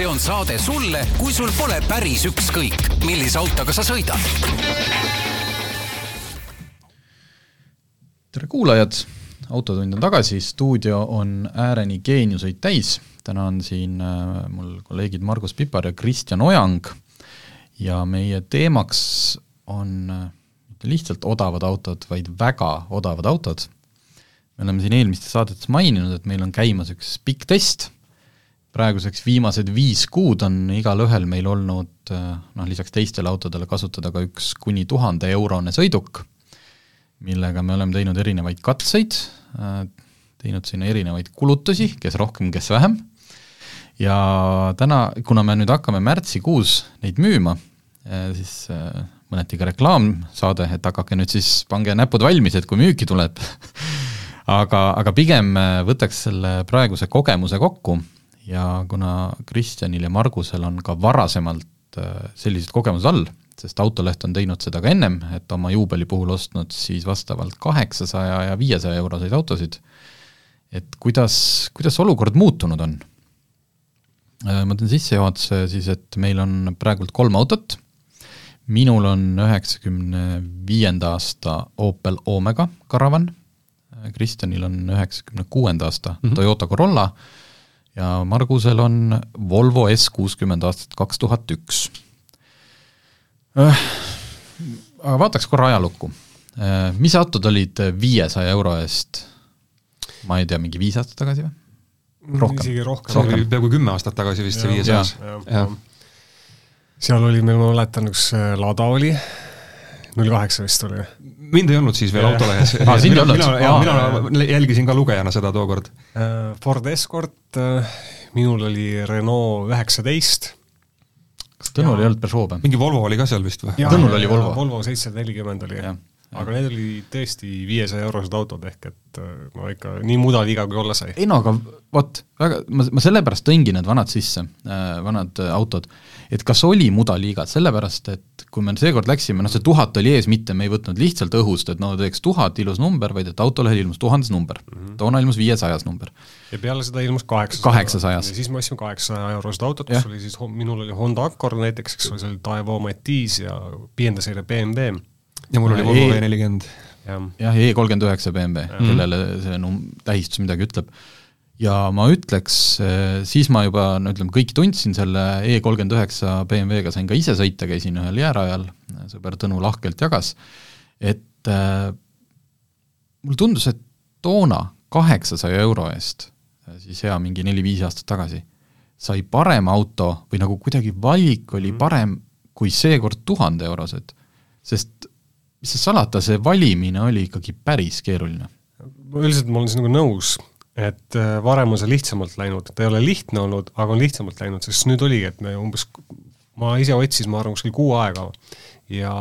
see on saade sulle, kui sul pole päris ükskõik, millise autoga sa sõidad. tere kuulajad, Autotund on tagasi, stuudio on ääreni geeniuseid täis, täna on siin äh, mul kolleegid Margus Pipar ja Kristjan Ojang ja meie teemaks on äh, mitte lihtsalt odavad autod, vaid väga odavad autod. me oleme siin eelmistes saadetes maininud, et meil on käimas üks pikk test, praeguseks viimased viis kuud on igalühel meil olnud äh, noh, lisaks teistele autodele kasutada ka üks kuni tuhande eurone sõiduk millega me oleme teinud erinevaid katseid, äh, teinud sinna erinevaid kulutusi, kes rohkem, kes vähem, ja täna, kuna me nüüd hakkame märtsikuus neid müüma, äh, siis mõneti ka reklaamsaade, et hakake nüüd siis, pange näpud valmis, et kui müüki tuleb. Aga, aga pigem võtaks selle praeguse kogemuse kokku ja kuna Kristjanil ja Margusel on ka varasemalt sellised kogemused all, sest Autoleht on teinud seda ka ennem, et oma juubeli puhul ostnud siis vastavalt kaheksasaja ja viiesaja euroseid autosid, et kuidas, kuidas olukord muutunud on? Äh, ma teen sissejuhatuse siis, et meil on praegult kolm autot, minul on üheksakümne viienda aasta Opel Omega Caravan, äh, Kristjanil on üheksakümne kuuenda aasta mm -hmm. Toyota Corolla ja Margusel on Volvo S kuuskümmend aastat kaks tuhat üks Äh, aga vaataks korra ajalukku. Äh, mis autod olid viiesaja euro eest, ma ei tea, mingi viis aastat tagasi või? rohkem. isegi rohkem, oli peaaegu kümme aastat tagasi vist see viiesajas. seal oli meil, ma mäletan, üks äh, Lada oli, null kaheksa vist oli. Mind ei olnud siis veel autolehes ah, sind ei olnud? mina, mina jälgisin ka lugejana seda tookord. Ford Escort, minul oli Renault üheksateist kas Tõnul ei olnud Peugeot või? mingi Volvo oli ka seal vist või? Tõnul oli Volvo. Volvo seitsesada nelikümmend oli, aga need olid tõesti viiesaja eurosed autod, ehk et äh, no ikka nii mudaliiga kui olla sai. ei no aga vot, väga, ma, ma sellepärast tõingi need vanad sisse äh,, vanad äh, autod, et kas oli mudaliigad, sellepärast et kui me seekord läksime, noh see tuhat oli ees, mitte me ei võtnud lihtsalt õhust, et no teeks tuhat, ilus number, vaid et autolehel ilmus tuhandes number mm, -hmm. toona ilmus viiesajas number. ja peale seda ilmus kaheksasajas. kaheksasajas. ja siis me ostsime kaheksasaja eurosed autot, kus oli siis, minul oli Honda Accord näiteks, eks ole, see oli Daewoo Matiz ja viienda seeria BMW. Ja mul oli Volvo V nelikümmend. jah, E kolmkümmend üheksa BMW, kellele see num-, tähistus midagi ütleb ja ma ütleks, eh, siis ma juba no ütleme, kõiki tundsin selle E kolmkümmend üheksa BMW-ga, sain ka ise sõita, käisin ühel jäärajal, sõber Tõnu lahkelt jagas, et äh, mulle tundus, et toona kaheksasaja euro eest, siis hea mingi neli-viis aastat tagasi, sai parema auto või nagu kuidagi valik oli mhm. parem kui seekord tuhande eurosed. sest mis seal salata, see valimine oli ikkagi päris keeruline. üldiselt ma olen sinuga nõus et äh, varem on see lihtsamalt läinud, ta ei ole lihtne olnud, aga on lihtsamalt läinud, sest nüüd oligi, et me umbes, ma ise otsisin, ma arvan, kuskil kuu aega ja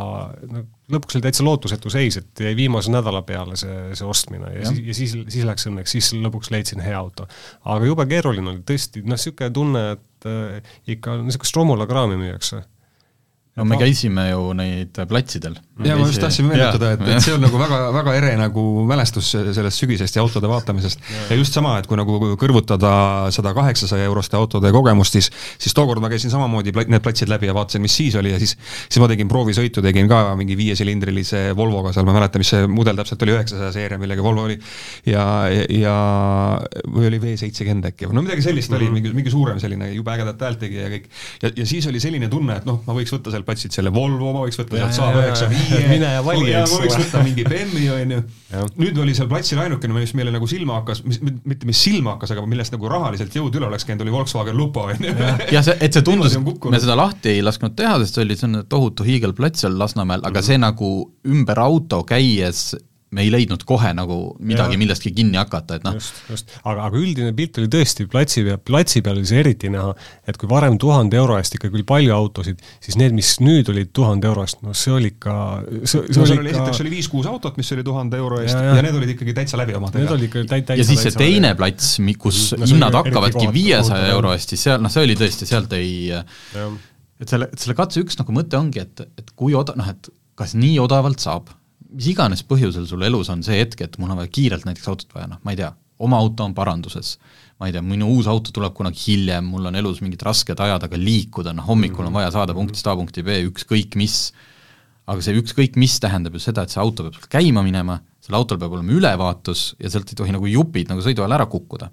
no lõpuks oli täitsa lootusetu seis, et jäi viimase nädala peale see, see ostmine ja, ja. siis, ja siis, siis läks õnneks, siis lõpuks leidsin hea auto. aga jube keeruline oli, tõesti, noh, niisugune tunne, et äh, ikka niisugust romula kraami müüakse no me käisime ju neid platsidel. ja ma just tahtsin meenutada, et, et see on nagu väga, väga ere nagu mälestus sellest sügisest ja autode vaatamisest. ja just sama, et kui nagu kõrvutada seda kaheksasaja euroste autode kogemust, siis siis tookord ma käisin samamoodi plat, need platsid läbi ja vaatasin, mis siis oli ja siis siis ma tegin proovisõitu, tegin ka mingi viiesilindrilise Volvoga seal, ma ei mäleta, mis see mudel täpselt oli, üheksasaja seeria, millega Volvo oli. ja, ja või oli V seitsekümmend äkki, no midagi sellist mm -hmm. oli, mingi, mingi suurem selline jube ägedat häält tegi ja kõik. ja, ja siis oli selline tunne, et noh, ma võiks võtta sealt platsid selle Volvo, ma võiks võtta sealt Saab üheksa viie. mine ja vali, eks ole. võiks võtta mingi BM-i, on ju. nüüd oli seal platsil ainukene, mis meile nagu silma hakkas, mis, mitte mis silma hakkas, aga millest nagu rahaliselt jõud üle oleks käinud, oli Volkswagen Lupo, on ju. jah, see, et see tundus, me seda lahti ei lasknud teha, sest see oli selline tohutu hiigelplats seal Lasnamäel, aga mm -hmm. see nagu ümber auto käies me ei leidnud kohe nagu midagi, millestki kinni hakata, et noh. just, just, aga, aga üldine pilt oli tõesti platsi peal, platsi peal oli see eriti näha, et kui varem tuhande euro eest ikkagi oli palju autosid, siis need, mis nüüd olid tuhande euro eest, no see oli ikka see, see no, oli ikka esiteks oli viis-kuus autot, mis oli tuhande euro eest ja, ja. ja need olid ikkagi täitsa läbi omadega. Need olid ikka täit-, täitsa ja siis see teine plats, kus no, hinnad hakkavadki viiesaja euro eest, siis seal, noh, see oli tõesti, sealt ei et selle, selle katse üks nagu mõte ongi, et, et kui oda-, noh et kas nii odavalt saab mis iganes põhjusel sul elus on see hetk, et mul on vaja kiirelt näiteks autot vaja, noh, ma ei tea, oma auto on paranduses, ma ei tea, minu uus auto tuleb kunagi hiljem, mul on elus mingid rasked ajad, aga liikuda, noh hommikul on vaja saada punktist A punkti B, ükskõik mis, aga see ükskõik mis tähendab ju seda, et see auto peab sul käima minema, sellel autol peab olema ülevaatus ja sealt ei tohi nagu jupid nagu sõidu ajal ära kukkuda.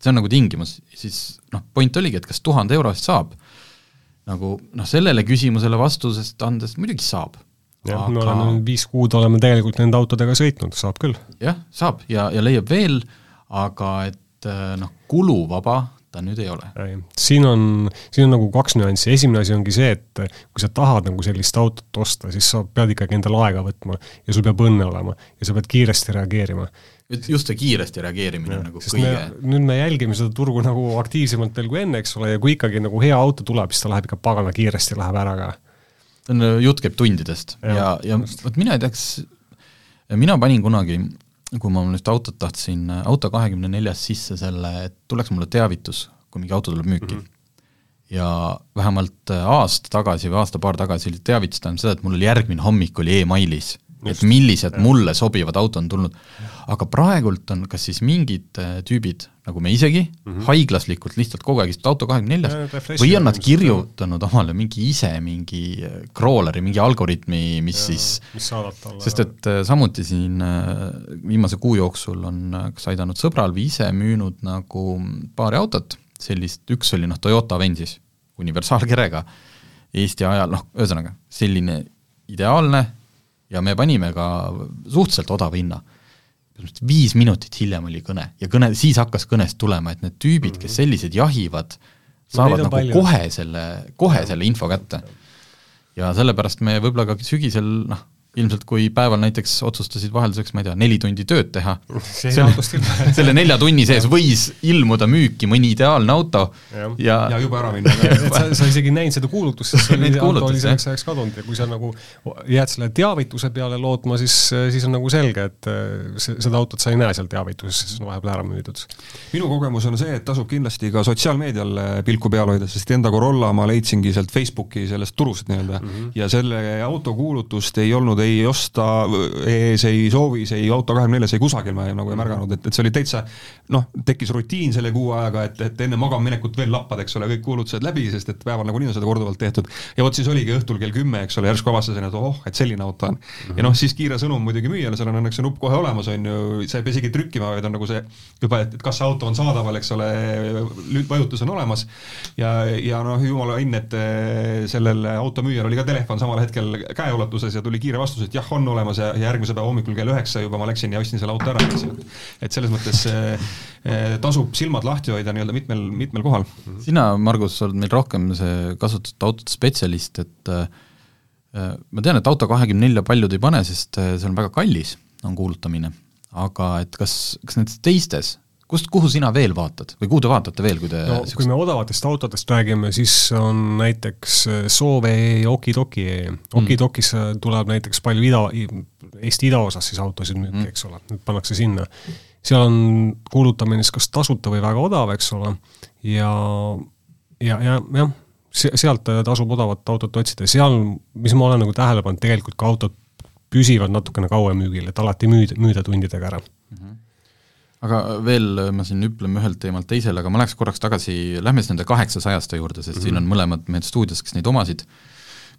see on nagu tingimus, siis noh, point oligi, et kas tuhande euro eest saab. nagu noh, sellele küsimusele vastusest andes muidugi saab jah aga..., me oleme viis kuud oleme tegelikult nende autodega sõitnud, saab küll. jah, saab ja, ja leiab veel, aga et äh, noh, kuluvaba ta nüüd ei ole. siin on, siin on nagu kaks nüanssi, esimene asi ongi see, et kui sa tahad nagu sellist autot osta, siis sa pead ikkagi endale aega võtma ja sul peab õnne olema ja sa pead kiiresti reageerima. just see kiiresti reageerimine ja, nagu kõige me, nüüd me jälgime seda turgu nagu aktiivsemalt veel kui enne, eks ole, ja kui ikkagi nagu hea auto tuleb, siis ta läheb ikka pagana kiiresti, läheb ära ka on, jutt käib tundidest ja, ja, ja vot mina ei tea, kas mina panin kunagi, kui ma nüüd autot tahtsin, auto kahekümne neljas sisse selle, et tuleks mulle teavitus, kui mingi auto tuleb müüki mm. -hmm. ja vähemalt aasta tagasi või aasta-paar tagasi tähendab seda, et mul oli järgmine hommik oli emailis et millised ja. mulle sobivad autod on tulnud. aga praegult on kas siis mingid äh, tüübid, nagu me isegi mm, -hmm. haiglaslikult lihtsalt kogu aeg istuvad auto kahekümne neljas, või on nad kirjutanud omale mingi ise mingi äh, crawler'i, mingi algoritmi, mis ja, siis sest et äh, samuti siin viimase kuu jooksul on kas aidanud sõbral või ise müünud nagu paari autot, sellist, üks oli noh, Toyota Avensis, universaalkerega, Eesti ajal, noh, ühesõnaga, selline ideaalne ja me panime ka suhteliselt odava hinna. viis minutit hiljem oli kõne ja kõne, siis hakkas kõnest tulema, et need tüübid, kes mhm. sellised jahivad, saavad nagu palju. kohe selle, kohe selle info kätte. ja sellepärast me võib-olla ka sügisel noh, ilmselt kui päeval näiteks otsustasid vahelduseks, ma ei tea, neli tundi tööd teha, selle, selle nelja tunni sees võis ilmuda müüki mõni ideaalne auto ja, ja, ja juba ära minna. Sa, sa isegi näinud seda kuulutust, sest see auto oli selleks ajaks kadunud ja kui sa nagu jääd selle teavituse peale lootma, siis, siis on nagu selge, et äh, see, seda autot sa ei näe seal teavituses, sest see on vahepeal ära müüdud. minu kogemus on see, et tasub kindlasti ka sotsiaalmeedial äh, pilku peal hoida, sest enda Corolla ma leidsingi sealt Facebooki sellest turust nii-öelda. Mm -hmm. ja selle auto kuulutust ei olnud olnud ei osta ees, ei soovis, ei auto kahekümne neljas, ei kusagil ma nagu ei märganud, et, et see oli täitsa noh, tekkis rutiin selle kuu ajaga, et, et enne magamaminekut veel lappad, eks ole, kõik kuulutused läbi, sest et päeval nagunii on seda korduvalt tehtud. ja vot siis oligi õhtul kell kümme, eks ole, järsku avastasin, et oh, et selline auto on. ja noh, siis kiire sõnum muidugi müüjale, seal on õnneks see nupp kohe olemas, on ju, sa ei pea isegi trükkima, vaid on nagu see juba, et, et kas see auto on saadaval, eks ole, vajutus on olemas. ja, ja noh, jumala õnn, et eh, sellel automüüjal oli ka telefon samal hetkel käeulatuses ja tuli kiire vastus vastus, et jah, on olemas ja järgmise päeva hommikul kell üheksa juba ma läksin ja ostsin selle auto ära, eks ju. et selles mõttes eh, tasub silmad lahti hoida nii-öelda mitmel, mitmel kohal. sina, Margus, oled meil rohkem see kasutatud autode spetsialist, et eh, ma tean, et auto kahekümne nelja paljud ei pane, sest eh, see on väga kallis, on kuulutamine. aga et kas, kas nendes teistes kust, kuhu sina veel vaatad või kuhu te vaatate veel, kui te no kui me odavatest autodest räägime, siis on näiteks äh, Soove ja Okidoki. Okidokis mm. tuleb näiteks palju ida, Eesti idaosas siis autosid müüki mm., eks ole, need pannakse sinna. seal on kuulutamine siis kas tasuta või väga odav, eks ole, ja, ja, ja jah, sealt tasub odavat autot otsida, seal, mis ma olen nagu tähele pannud, tegelikult ka autod püsivad natukene kauem müügil, et alati müüda, müüda tundidega ära mm. -hmm aga veel äh, ma siin hüpleme ühelt teemalt teisele, aga ma läheks korraks tagasi, lähme siis nende kaheksasajaste juurde, sest mm -hmm. siin on mhm. mõlemad mehed stuudios, kes neid omasid.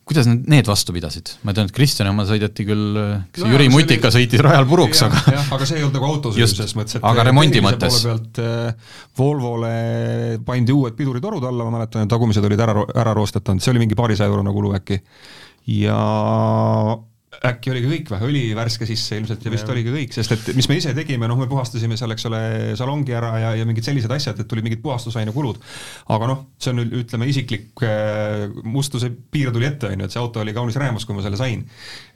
kuidas need, need vastu pidasid? ma tean, et Kristjani oma sõideti küll, kas no, Jüri Mutika oli... sõitis rajal puruks, aga jah, aga see ei olnud nagu autosüü selles mõttes, et aga remondi mõttes? pealt äh, Volvole pandi uued piduritorud alla, ma mäletan, tagumised olid ära, ära roostetanud, see oli mingi paarisaja eurone kulu äkki. ja äkki oligi kõik või, õli värske sisse ilmselt ja vist ja. oligi kõik, sest et mis me ise tegime, noh, me puhastasime seal, eks ole, salongi ära ja, ja mingid sellised asjad, et tulid mingid puhastusaine kulud. aga noh, see on ütleme isiklik äh, mustuse piir tuli ette, on ju, et see auto oli kaunis räämas, kui ma selle sain.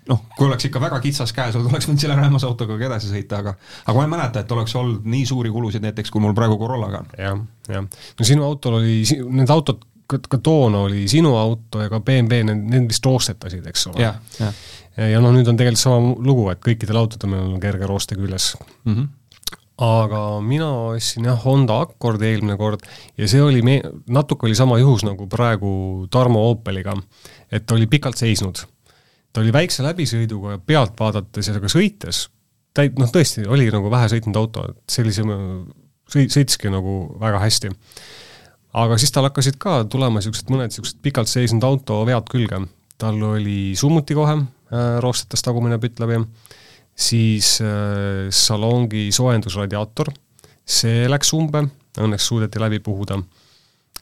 noh, kui oleks ikka väga kitsas käes olnud, oleks võinud selle räämase autoga ka edasi sõita, aga aga ma ei mäleta, et oleks olnud nii suuri kulusid näiteks, kui mul praegu Corollaga on. jah, jah. no sinu autol oli, need autod ka, ka toona oli sinu auto ja ka BMW, need, need vist roostetasid, eks ole. Ja noh, nüüd on tegelikult sama lugu, et kõikidel autodel meil on kerge rooste küljes mm. -hmm aga mina ostsin jah Honda Accordi eelmine kord ja see oli me-, natuke oli sama juhus nagu praegu Tarmo Opeliga, et ta oli pikalt seisnud. ta oli väikse läbisõiduga ja pealt vaadates ja ka sõites, täi-, noh tõesti, oli nagu vähe sõitnud auto, et sellise sõi-, sõitski nagu väga hästi. aga siis tal hakkasid ka tulema niisugused mõned niisugused pikalt seisnud auto vead külge. tal oli summuti kohe roostetest tagumine pütt läbi, siis äh, salongi soojendusradiaator, see läks umbe, õnneks suudeti läbi puhuda.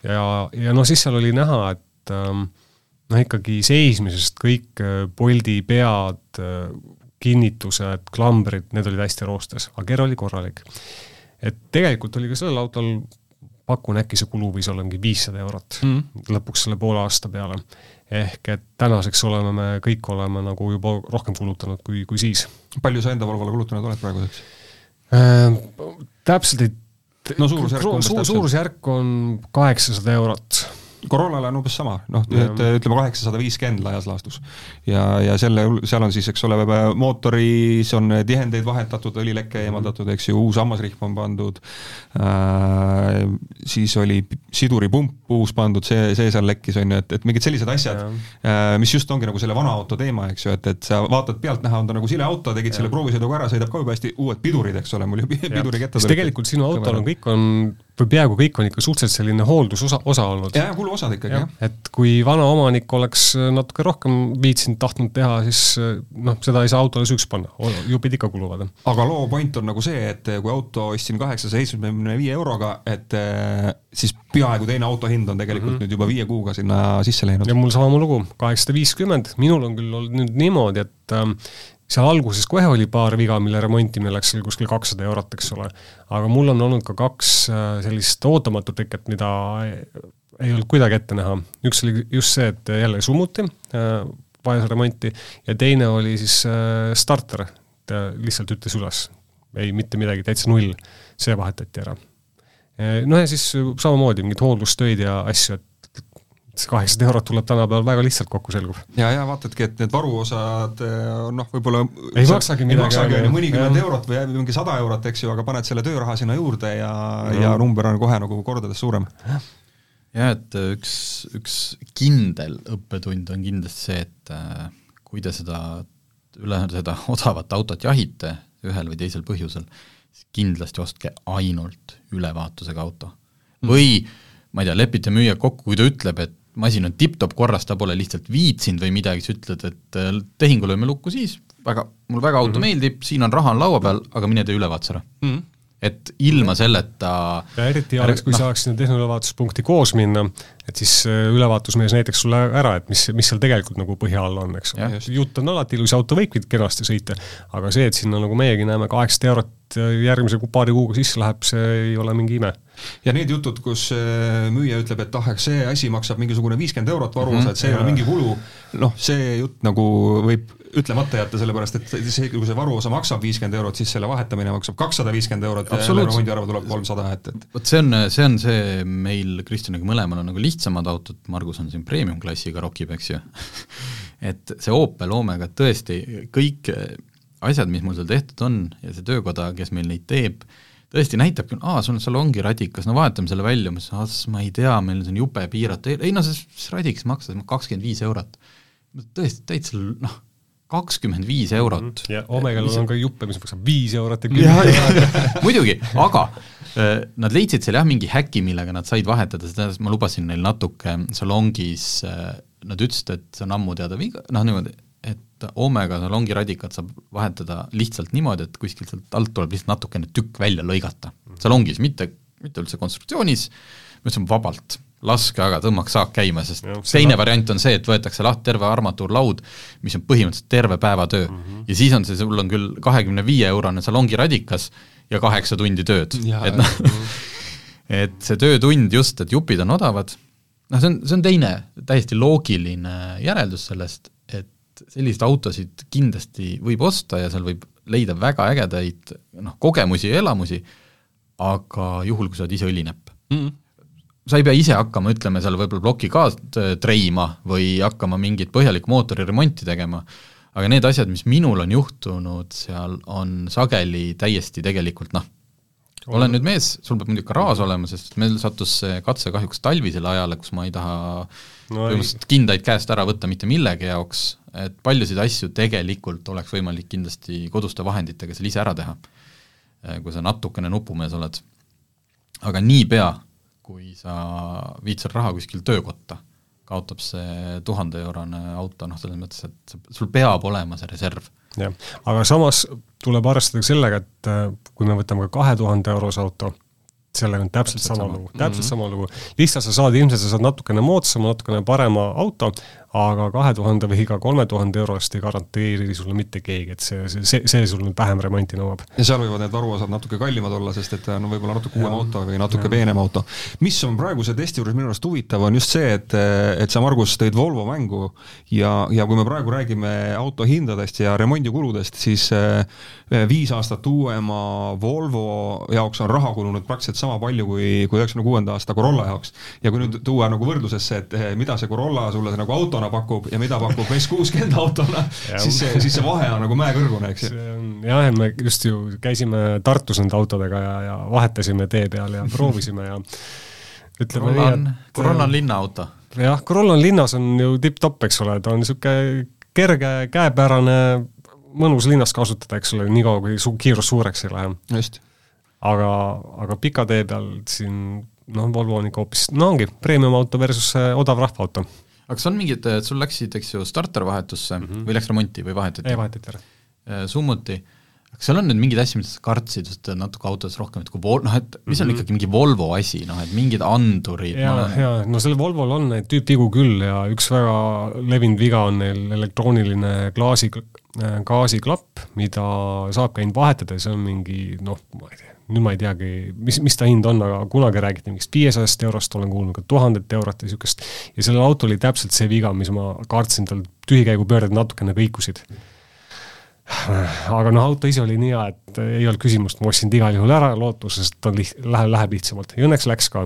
ja, ja noh, siis seal oli näha, et ähm, noh, ikkagi seismisest kõik äh, Bolti pead, äh, kinnitused, klambrid, need olid hästi roostes, aga ker oli korralik. et tegelikult oli ka sellel autol, pakun äkki see kulu võis olla mingi viissada eurot mm. lõpuks selle poole aasta peale. Ehk et tänaseks oleme me kõik oleme nagu juba rohkem kulutanud kui, kui siis. palju sa enda Volvole kulutanud oled praeguseks äh,? Täpselt ei no suurusjärk umbes su, suurusjärk on kaheksasada eurot Corollale on umbes sama, noh, et ütleme kaheksasada viiskümmend laias laastus. ja, ja selle, seal on siis, eks ole, mootoris on tihendeid vahetatud, õlileke mhm. eemaldatud, eks ju, uus hammasrihm on pandud äh,, siis oli siduripump uus pandud, see, see seal lekkis, on ju, et, et mingid sellised asjad, äh, mis just ongi nagu selle vana auto teema, eks ju, et, et sa vaatad pealtnäha, on ta nagu sile auto, tegid ja. selle proovisõiduga ära, sõidab ka juba hästi, uued pidurid, eks ole, mul ju pidurikettad tegelikult sinu autol on, kõik on või peaaegu kõik on ikka suhteliselt selline hooldusosa, osa olnud. jaa, kuluosad ikkagi, jah. et kui vana omanik oleks natuke rohkem viitsinud, tahtnud teha, siis noh, seda ei saa autole süüks panna, jupid ikka kuluvad. aga loo point on nagu see, et kui auto ostsin kaheksasaja seitsmekümne viie euroga, et eh, siis peaaegu teine auto hind on tegelikult mm -hmm. nüüd juba viie kuuga sinna sisse läinud. ja mul sama lugu, kaheksasada viiskümmend, minul on küll olnud nüüd niimoodi, et ähm, seal alguses kohe oli paar viga, mille remontimine läks seal kuskil kakssada eurot, eks ole. aga mul on olnud ka kaks äh, sellist ootamatut teket, mida ei olnud kuidagi ette näha. üks oli just see, et jälle summuti äh, vajas remonti ja teine oli siis äh, starter, ta lihtsalt ütles üles, ei mitte midagi, täitsa null, see vahetati ära. noh ja siis samamoodi mingid hooldustöid ja asju, et see kaheksasada eurot tuleb tänapäeval väga lihtsalt kokku, selgub. ja, ja vaatadki, et need varuosad eh, noh, võib-olla ei maksagi midagi, maksagi on ju mõnikümmend eurot või mingi sada eurot, eks ju, aga paned selle tööraha sinna juurde ja no., ja number on kohe nagu kordades suurem. jah, et üks, üks kindel õppetund on kindlasti see, et äh, kui te seda, üle seda odavat autot jahite ühel või teisel põhjusel, siis kindlasti ostke ainult ülevaatusega auto. või ma ei tea, lepite müüja kokku, kui ta ütleb, et masin on tipp-topp korras, ta pole lihtsalt viitsinud või midagi, sa ütled, et äh, tehingu lööme lukku siis, väga, mulle väga auto mm -hmm. meeldib, siin on raha on laua peal, aga mine tee ülevaatus ära mm. -hmm et ilma selleta ja eriti hea oleks, kui no. saaks sinna tehnoülevaatuspunkti koos minna, et siis äh, ülevaatusmees näitaks sulle ära, et mis, mis seal tegelikult nagu põhja all on, eks ole. jutt on alati ilus, auto võibki kenasti sõita, aga see, et sinna nagu meiegi näeme kaheksasada eurot järgmise paari kuuga sisse läheb, see ei ole mingi ime ja need jutud, kus äh, müüja ütleb, et ah, see asi maksab mingisugune viiskümmend eurot varuosa mm, -hmm. et see ei ole mingi kulu, noh, see jutt nagu võib ütlemata jätta, sellepärast et see, kui see varuosa maksab viiskümmend eurot, siis selle vahetamine maksab kakssada viiskümmend eurot ja remondiarve tuleb kolmsada, et, et vot see on, see on see meil Kristjaniga mõlemal on nagu lihtsamad autod, Margus on siin premium-klassiga rokib, eks ju. Et see Opel Omega, tõesti, kõik asjad, mis mul seal tehtud on ja see töökoda, kes meil neid teeb, tõesti näitab küll, aa, sul on salongi radikas, no vahetame selle välja, ma ütlesin, ah, ma ei tea, meil on jube piirata, ei no see, see radikas maksas kakskümmend viis eurot. tõesti, täitsa noh, kakskümmend viis eurot mm. -hmm. ja Omegal on ka juppe, mis maksab viis eurot ja kümme muidugi, aga äh, nad leidsid seal jah, mingi häki, millega nad said vahetada, seda ma lubasin neil natuke salongis äh,, nad ütlesid, et see on ammu teada viga, noh niimoodi, et Omega salongi radikat saab vahetada lihtsalt niimoodi, et kuskilt sealt alt tuleb lihtsalt natukene tükk välja lõigata. salongis, mitte, mitte üldse konstruktsioonis, ma ütlesin vabalt, laske aga, tõmmake saak käima, sest ja, teine variant on see, et võetakse lahti terve armatuurlaud, mis on põhimõtteliselt terve päeva töö mm. -hmm. ja siis on see, sul on küll kahekümne viie eurone salongi radikas ja kaheksa tundi tööd, et noh, et see töötund just, et jupid on odavad, noh, see on, see on teine täiesti loogiline järeldus sellest, selliseid autosid kindlasti võib osta ja seal võib leida väga ägedaid noh, kogemusi ja elamusi, aga juhul, kui sa oled ise õlinäpp mm. -hmm sa ei pea ise hakkama, ütleme seal võib-olla ploki ka treima või hakkama mingit põhjalikku mootoriremonti tegema, aga need asjad, mis minul on juhtunud seal, on sageli täiesti tegelikult noh, olen nüüd mees, sul peab muidugi garaaž olema, sest meil sattus see katse kahjuks talvisele ajale, kus ma ei taha no põhimõtteliselt kindaid käest ära võtta mitte millegi jaoks, et paljusid asju tegelikult oleks võimalik kindlasti koduste vahenditega seal ise ära teha, kui sa natukene nupumees oled. aga niipea, kui sa viid seal raha kuskil töökotta, kaotab see tuhande-eurone auto, noh, selles mõttes, et sul peab olema see reserv. Jah, aga samas tuleb arvestada sellega, et äh, kui me võtame ka kahe tuhande eurose auto, sellega on täpselt, täpselt sama, sama lugu, täpselt mm -hmm. sama lugu. lihtsalt sa saad, ilmselt sa saad natukene moodsama, natukene parema auto, aga kahe tuhande või ka kolme tuhande euro eest ei garanteeri sulle mitte keegi, et see, see, see, sul nüüd vähem remonti nõuab. ja seal võivad need varuosad natuke kallimad olla, sest et no võib-olla natuke uuem auto või natuke ja. peenem auto. mis on praeguse testi juures minu arust huvitav, on just see, et, et sa, Margus, tõid Volvo mängu ja, ja kui me praegu räägime auto hindadest ja remondikuludest, siis äh, viis aastat uuema Volvo jaoks on raha kulunud praktiliselt sama palju kui, kui üheksakümne kuuenda aasta Corolla jaoks. ja kui nüüd tuua nagu võrdlusesse, et eh, mida see Corolla sulle nagu autona pakub ja mida pakub S kuuskümmend autona, siis see, siis see vahe on nagu mäekõrgune, eks ju. jah, et me just ju käisime Tartus nende autodega ja, ja vahetasime tee peal ja proovisime ja ütleme Corolla on, nii, et Corolla on linnauto. jah, Corolla on linnas on ju tipp-topp, eks ole, ta on niisugune kerge, käepärane, mõnus linnas kasutada, eks ole, niikaua kui su kiirus suureks ei lähe. just. aga, aga pika tee peal siin noh, Volvo on ikka hoopis, no ongi, premium auto versus odav rahvaauto. Aga kas on mingid, et sul läksid, eks ju, startervahetusse mm -hmm. või läks remonti või vahetati? ei, vahetati ära. Äh, summuti kas seal on nüüd mingeid asju, mida sa kartsid just natuke autodes rohkem, et kui Vol-, noh et mis on mm -hmm. ikkagi mingi Volvo asi, noh et mingid andurid ja olen..., ja no sellel Volvol on neid tüüpvigu küll ja üks väga levinud viga on neil elektrooniline klaasi, gaasiklapp, mida saab ka ainult vahetada ja see on mingi noh, ma ei tea, nüüd ma ei teagi, mis, mis ta hind on, aga kunagi räägiti mingist viiesajast eurost, olen kuulnud ka tuhandet eurot ja niisugust, ja sellel autol oli täpselt see viga, mis ma kartsin, tal tühikäigupöörded natukene kõikusid aga noh, auto ise oli nii hea, et ei olnud küsimust, ma ostsin ta igal juhul ära lootuses, et ta liht-, läheb, läheb lihtsamalt ja õnneks läks ka.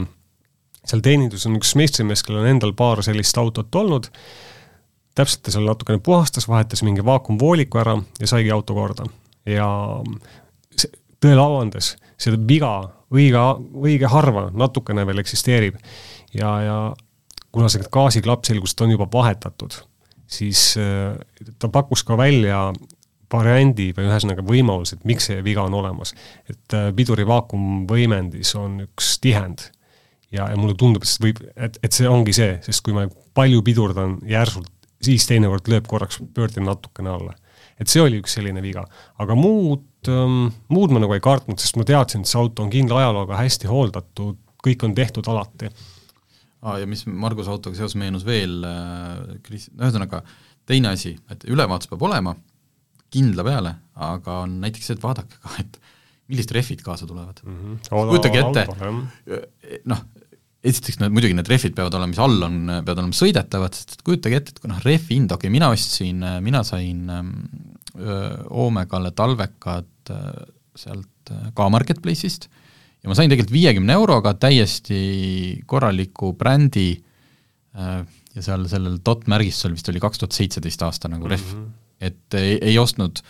seal teeninduses on üks meistrimees, kellel on endal paar sellist autot olnud, täpselt ta seal natukene puhastas, vahetas mingi vaakumvooliku ära ja saigi auto korda. ja tõele au andes, seda viga õige, õige harva natukene veel eksisteerib. ja, ja kuna see gaasiklapp selgus, et on juba vahetatud, siis äh, ta pakkus ka välja variandi või ühesõnaga võimalus, et miks see viga on olemas. et äh, piduri vaakumvõimendis on üks tihend ja, ja mulle tundub, et võib, et, et see ongi see, sest kui ma palju pidurdan järsult, siis teinekord lööb korraks, pöördin natukene alla. et see oli üks selline viga, aga muud ähm,, muud ma nagu ei kartnud, sest ma teadsin, et see auto on kindla ajalooga hästi hooldatud, kõik on tehtud alati ah,. ja mis Margus autoga seoses meenus veel äh,, Kris, ühesõnaga teine asi, et ülevaatus peab olema kindla peale, aga on näiteks see, et vaadake ka, et millised rehvid kaasa tulevad mm. -hmm. kujutage ette, noh, esiteks need muidugi need rehvid peavad olema, mis all on, peavad olema sõidetavad, sest et kujutage ette, et kui noh, rehvi hind, okei okay,, mina ostsin, mina sain öö, Omegale talvekad sealt ka Marketplace'ist ja ma sain tegelikult viiekümne euroga täiesti korraliku brändi ja seal sellel dot märgistusel vist oli kaks tuhat seitseteist aasta nagu rehv mm. -hmm et ei, ei ostnud,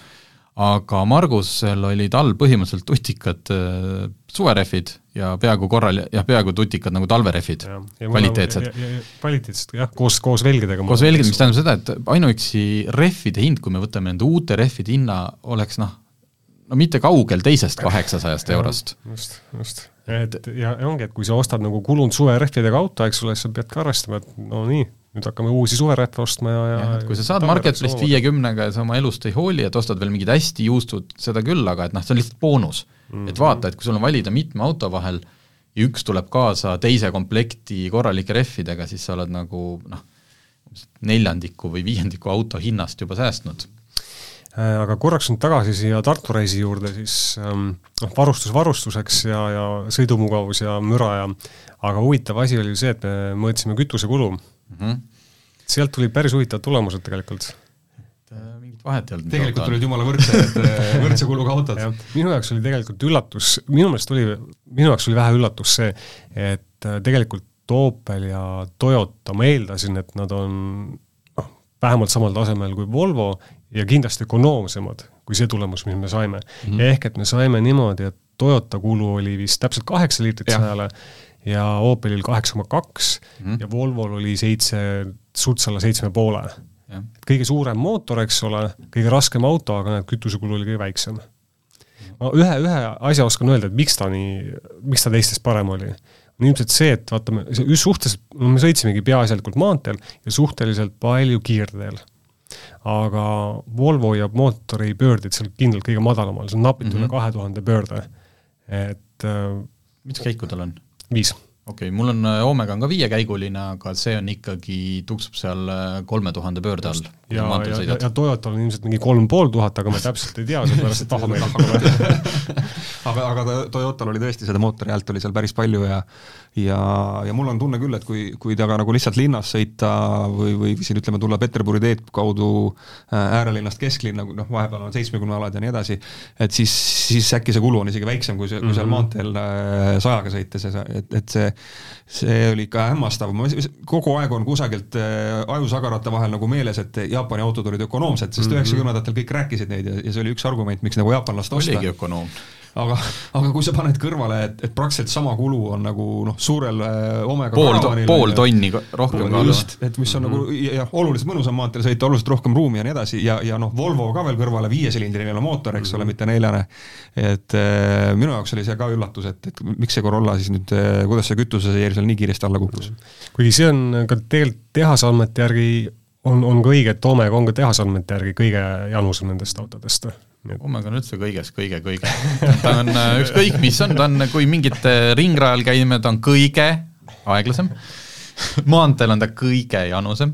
aga Margusel olid all põhimõtteliselt tutikad äh, suverehvid ja peaaegu korral- ja peaaegu tutikad nagu talverehvid, kvaliteetsed. kvaliteetsed jah, koos, koos velgedega. koos velgedega, mis tähendab seda, et ainuüksi rehvide hind, kui me võtame nende uute rehvide hinna, oleks noh, no mitte kaugel teisest kaheksasajast eurost. just, just. et ja, ongi, et kui sa ostad nagu kulunud suverehvidega auto, eks ole, siis sa pead ka arvestama, et no nii, nüüd hakkame uusi suveräppe ostma ja, ja, ja kui sa saad Marketplace'ist viiekümnega ja sa oma elust ei hooli, et ostad veel mingid hästi juustud, seda küll, aga et noh, see on lihtsalt boonus mm. -hmm. et vaata, et kui sul on valida mitme auto vahel ja üks tuleb kaasa teise komplekti korralike rehvidega, siis sa oled nagu noh, neljandiku või viiendiku auto hinnast juba säästnud äh, aga korraks nüüd tagasi siia Tartu reisi juurde, siis ähm, noh, varustus varustuseks ja, ja sõidumugavus ja müra ja aga huvitav asi oli see, et me mõõtsime kütusekulu mm. -hmm. sealt tulid päris huvitavad tulemused tegelikult. et äh, mingit vahet ei olnud. tegelikult tulid jumala võrdsed, äh, võrdse kuluga autod. minu jaoks oli tegelikult üllatus, minu meelest oli, minu jaoks oli vähe üllatus see, et äh, tegelikult Opel ja Toyota, ma eeldasin, et nad on noh, vähemalt samal tasemel kui Volvo ja kindlasti ökonoomsemad kui see tulemus, mis me saime mm. -hmm. ehk et me saime niimoodi, et Toyota kulu oli vist täpselt kaheksa liitrit sajale ja Opelil kaheksa koma kaks mhm. ja Volvol oli seitse, suts alla seitsme poole. kõige suurem mootor, eks ole, kõige raskem auto, aga näed, kütusekulu oli kõige väiksem. ma ühe, ühe asja oskan öelda, et miks ta nii, miks ta teistest parem oli. on ilmselt see, et vaatame, suhteliselt, no me sõitsimegi peaasjalikult maanteel ja suhteliselt palju kiirteel. aga Volvo ja mootori pöörded seal kindlalt kõige madalamal, see on napilt mm -hmm. üle kahe tuhande pöörde. et äh, mitu käiku tal on? Viis okei okay,, mul on äh, Omega on ka viiekäiguline, aga see on ikkagi, tuksub seal äh, kolme tuhande pöörde all. ja, ja, ja, ja Toyotal on ilmselt mingi kolm pool tuhat, aga ma täpselt ei tea, sellepärast et pole. aga, aga Toyotal oli tõesti, seda mootori häält oli seal päris palju ja ja, ja mul on tunne küll, et kui, kui temaga nagu lihtsalt linnas sõita või, või siin ütleme, tulla Peterburi teed kaudu äh, äärelinnast kesklinna, noh, vahepeal on seitsmekümne alad ja nii edasi, et siis, siis äkki see kulu on isegi väiksem, kui see, kui seal mhm. maanteel sajaga sõites, et, et see see oli ikka hämmastav, ma kogu aeg on kusagilt äh, ajusagarate vahel nagu meeles, et Jaapani autod olid ökonoomsed, sest mhm. üheksakümnendatel mm -hmm. kõik rääkisid neid ja, ja see oli üks argument, miks nagu jaapanlast osta. oligi ökonoom aga, aga kui sa paned kõrvale, et, et praktiliselt sama kulu on nagu noh, suurel äh, Omega pool, pool tonni rohkem kaalu. just, et mis on mm -hmm. nagu mhm. jah, oluliselt mõnusam maanteel sõita, oluliselt rohkem ruumi ja nii edasi ja, ja noh, Volvo ka veel kõrvale, viiesilindriline mootor, eks mm -hmm. ole, mitte neljane. et äh, minu jaoks oli see ka üllatus, et, et miks see Corolla siis nüüd äh,, kuidas see kütuseseir seal nii kiiresti alla kukkus. kuigi see on ka tegelikult tehasandmete järgi on, on ka õige, et Omega on ka tehasandmete järgi kõige janusam nendest autodest Omega on üldse kõiges kõige-kõige. ta on äh, ükskõik, mis on, ta on, kui mingit ringrajal käime, ta on kõige aeglasem, maanteel on ta kõige janusam,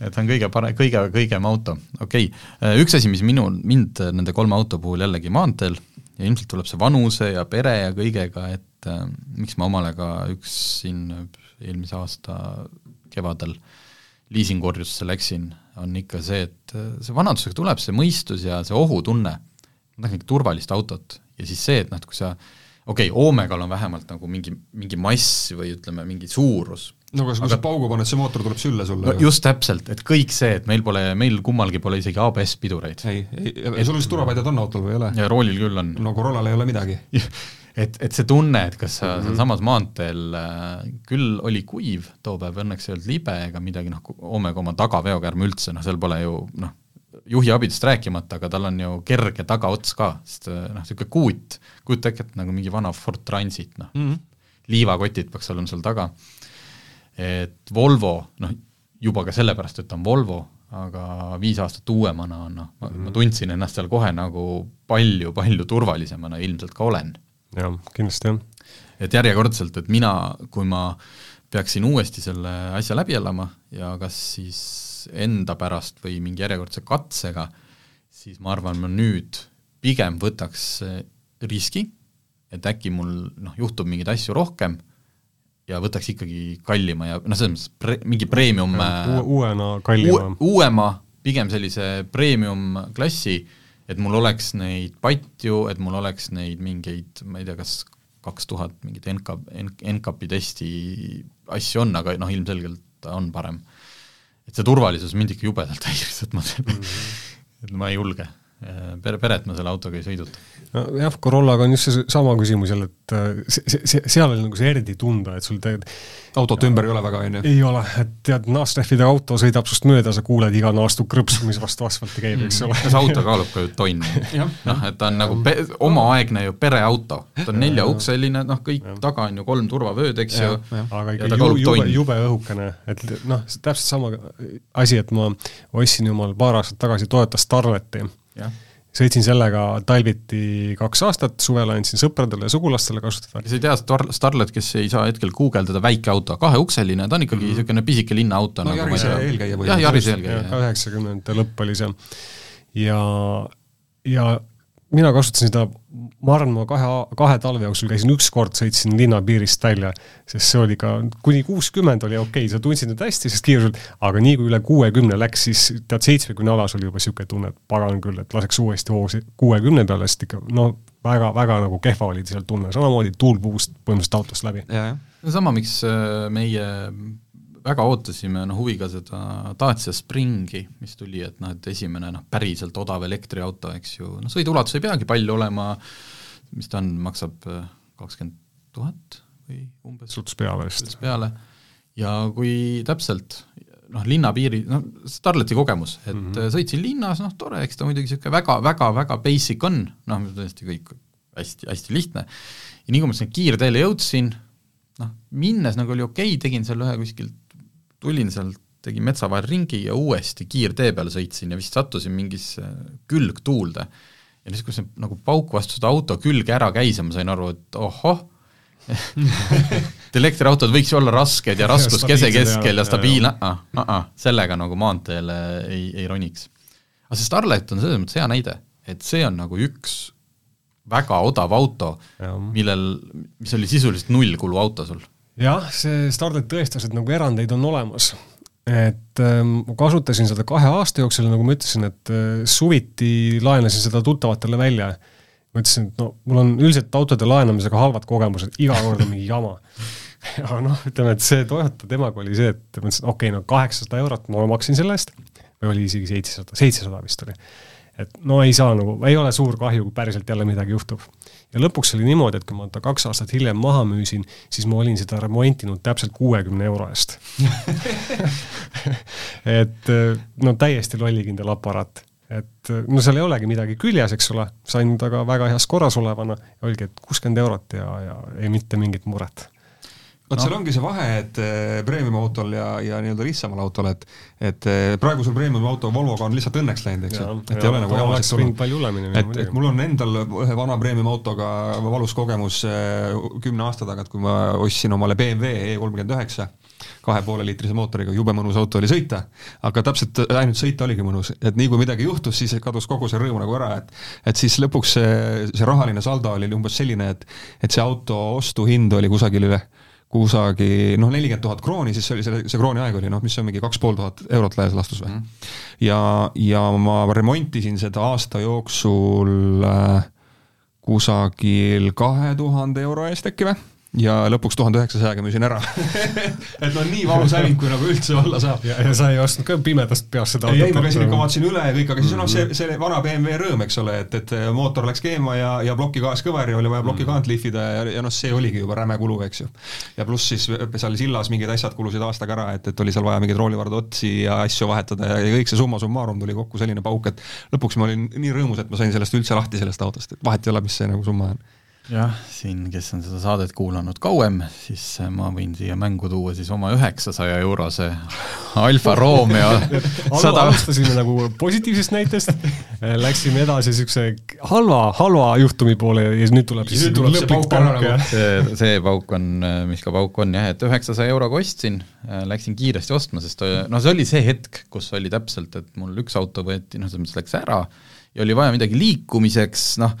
et ta on kõige pare-, kõige kõigem auto, okei okay.. Äh, üks asi, mis minul, mind nende kolme auto puhul jällegi maanteel ja ilmselt tuleb see vanuse ja pere ja kõigega, et äh, miks ma omale ka üks siin eelmise aasta kevadel liisingorjusse läksin on ikka see, et äh, see vanadusega tuleb see mõistus ja see ohutunne, ma tahan ikka turvalist autot ja siis see, et noh, et kui sa okei okay,, Omegal on vähemalt nagu mingi, mingi mass või ütleme, mingi suurus. no aga kui sa paugu paned, see mootor tuleb sülle sulle no,. just täpselt, et kõik see, et meil pole, meil kummalgi pole isegi ABS-pidureid. ei, ei, sul vist turvapaidad on autol või ei ole? ja roolil küll on. no Corollal ei ole midagi et, et see tunne, et kas sa mm -hmm. sealsamas maanteel äh, küll oli kuiv too päev, õnneks ei olnud libe ega midagi, noh, Omega oma tagaveokärm üldse, noh, seal pole ju noh, juhiabidest rääkimata, aga tal on ju kerge tagaots ka, sest äh, noh, niisugune kuut, kujuta ette, et nagu mingi vana Ford Transit, noh mm -hmm., liivakotid peaks olema seal taga, et Volvo, noh, juba ka sellepärast, et ta on Volvo, aga viis aastat uuemana on noh, ma, mm -hmm. ma tundsin ennast seal kohe nagu palju-palju turvalisemana ilmselt ka olen jah, kindlasti jah. et järjekordselt, et mina, kui ma peaksin uuesti selle asja läbi elama ja kas siis enda pärast või mingi järjekordse katsega, siis ma arvan, ma nüüd pigem võtaks riski, et äkki mul noh, juhtub mingeid asju rohkem ja võtaks ikkagi kallima ja noh, selles mõttes pre-, mingi premium uue, uuena kallima uue,. uuema, pigem sellise premium klassi et mul oleks neid patju, et mul oleks neid mingeid, ma ei tea, kas kaks tuhat mingit NK, NCAP-i testi asju on, aga noh, ilmselgelt ta on parem. et see turvalisus mind ikka jubedalt häiris, et ma mm, -hmm. et ma ei julge pere, peret ma selle autoga ei sõiduta. nojah, Corollaga on just seesama küsimus jälle, et äh, see, see, seal oli nagu see eriti tunda, et sul tegelikult autot ümber ei ole väga, on ju? ei ole, et tead, naastrehvidega auto sõidab sinust mööda, sa kuuled iga naastu krõpsu, mis vastu asfalti käib, eks ole. see auto kaalub ka ju tonni. noh, et ta on nagu pe-, omaaegne ju pereauto, ta on neljaukseline, noh kõik ja. taga on ju kolm turvavööd, eks ju, aga ikka ju, jube, jube õhukene, et noh, täpselt sama asi, et ma ostsin jumal paar aastat tagasi Toyota Starleti sõitsin sellega talviti kaks aastat, suvel andsin sõpradele ja sugulastele kasutada. kes ei tea, Star-, Starlet, kes ei saa hetkel guugeldada, väike auto, kaheukseline, ta on ikkagi niisugune mm -hmm. pisike linnaauto no, nagu Jarise eelkäija või? jah, Jarise eelkäija. üheksakümnendate lõpp oli see. ja, ja mina kasutasin seda, ma arvan, ma kahe, kahe talve jooksul käisin üks kord, sõitsin linna piirist välja, sest see oli ka, kuni kuuskümmend oli okei okay,, sa tundsid end hästi, sest kiiruselt, aga nii kui üle kuuekümne läks, siis tead, seitsmekümne alas oli juba niisugune tunne, et pagan küll, et laseks uuesti hoo kuuekümne peale, sest ikka no väga, väga nagu kehva oli seal tunne, samamoodi tuul puhust põhimõtteliselt autost läbi. no sama, miks äh, meie väga ootasime noh huviga seda Dacia Springi, mis tuli, et noh, et esimene noh, päriselt odav elektriauto, eks ju, noh sõiduulatus ei peagi palju olema, mis ta on, maksab äh, kakskümmend tuhat või umbes. suts peale vist. suts peale, ja kui täpselt noh, linnapiiri, noh, Starleti kogemus, et mm -hmm. sõitsin linnas, noh tore, eks ta muidugi niisugune väga, väga, väga basic on, noh, tõesti kõik hästi, hästi lihtne. ja nii kui ma sinna kiirteele jõudsin, noh, minnes nagu oli okei okay,, tegin seal ühe kuskilt, tulin sealt, tegin metsa vahel ringi ja uuesti kiirtee peale sõitsin ja vist sattusin mingisse külgtuulde. ja siis, kui see nagu pauk vastu seda auto külge ära käis ja ma sain aru, et ohoh, et elektriautod võiks ju olla rasked ja raskuskese keskel ja stabiilne, ah, ah, sellega nagu maanteele ei, ei roniks. aga see Starlet on selles mõttes hea näide, et see on nagu üks väga odav auto, millel, mis oli sisuliselt nullkulu auto sul. Jah, see Starlet tõestas, et nagu erandeid on olemas. et ähm, ma kasutasin seda kahe aasta jooksul, nagu ma ütlesin, et äh, suviti laenasin seda tuttavatele välja. ma ütlesin, et no mul on üldiselt autode laenamisega halvad kogemused, iga kord on mingi jama ja noh, ütleme, et see Toyota temaga oli see, et ma ütlesin, okei okay,, no kaheksasada eurot ma maksin selle eest, või oli isegi seitsesada, seitsesada vist oli et no ei saa nagu, ei ole suur kahju, kui päriselt jälle midagi juhtub. Ja lõpuks oli niimoodi, et kui ma ta kaks aastat hiljem maha müüsin, siis ma olin seda remontinud täpselt kuuekümne euro eest. Et no täiesti lollikindel aparaat. Et no seal ei olegi midagi küljes, eks ole, sain ta ka väga heas korras olevana, oligi, et kuuskümmend eurot ja, ja ei mitte mingit muret vot no. seal ongi see vahe, et eh, premium autol ja, ja nii-öelda lihtsamal autol, et et eh, praegusel premium auto Volvoga on lihtsalt õnneks läinud, eks ju, et ei ole nagu jamasid tulnud. et, et mul on endal ühe vana premium autoga valus kogemus eh, kümne aasta tagant, kui ma ostsin omale BMW E kolmkümmend üheksa, kahe poole liitrise mootoriga, jube mõnus auto oli sõita, aga täpselt ainult sõita oligi mõnus, et nii kui midagi juhtus, siis kadus kogu see rõõm nagu ära, et et siis lõpuks see, see rahaline saldo oli umbes selline, et et see auto ostuhind oli kusagil üle kusagil noh, nelikümmend tuhat krooni, siis see oli selle, see krooni aeg oli noh, mis see on, mingi kaks pool tuhat eurot laias laastus või? Mm.. ja, ja ma remontisin seda aasta jooksul äh, kusagil kahe tuhande euro eest äkki või ja lõpuks tuhande üheksasajaga müüsin ära et no nii valus häving, kui nagu üldse olla saab. ja, ja sa ei ostnud ka pimedast peast seda autot? ei, ei, ma käisin ikka, vaatasin üle ja kõik, aga siis on noh, see, mm. see vana BMW rõõm, eks ole, et, et mootor läks keema ja, ja plokigaas kõver ja oli vaja plokikaant mm. lihvida ja, ja noh, see oligi juba räme kulu, eks ju. ja pluss siis seal sillas mingid asjad kulusid aastaga ära, et, et oli seal vaja mingeid roolivardu otsi ja asju vahetada ja, ja kõik see summa summarum tuli kokku selline pauk, et lõpuks ma olin nii rõõmus, et ma sain sellest üldse lahti, sellest autost, et vahet ei ole, mis see nagu summa on jah, siin, kes on seda saadet kuulanud kauem, siis ma võin siia mängu tuua siis oma üheksasaja eurose Alfa Romeo sada alustasime nagu positiivsest näitest, läksime edasi niisuguse halva, halva juhtumi poole ja nüüd tuleb siis nüüd tuleb lõplik pauk, jah. see, see pauk on, mis ka pauk on jah, et üheksasaja euroga ostsin, läksin kiiresti ostma, sest noh, see oli see hetk, kus oli täpselt, et mul üks auto võeti, noh, selles mõttes läks ära ja oli vaja midagi liikumiseks, noh,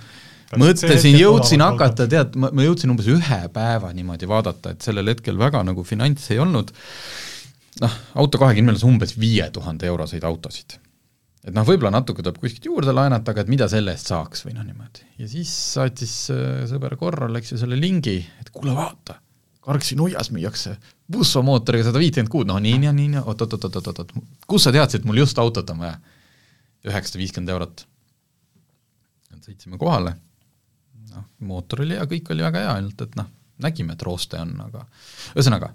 mõtlesin, jõudsin hakata, tead, ma, ma jõudsin umbes ühe päeva niimoodi vaadata, et sellel hetkel väga nagu finantse ei olnud, noh, auto kahekümnes umbes viie tuhande euroseid autosid. et noh, võib-olla natuke tuleb kuskilt juurde laenata, aga et mida selle eest saaks või noh, niimoodi. ja siis saatis äh, sõber korral, eks ju, selle lingi, et kuule, vaata, Karksi nuias müüakse Busso mootoriga sada viitekümmet kuud, noh nii ja nii ja oot-oot-oot-oot-oot, kus sa teadsid, mul just autot on vaja? üheksasada viiskümmend eurot. sõitsime kohale noh, mootor oli hea, kõik oli väga hea, ainult et noh, nägime, et rooste on, aga ühesõnaga,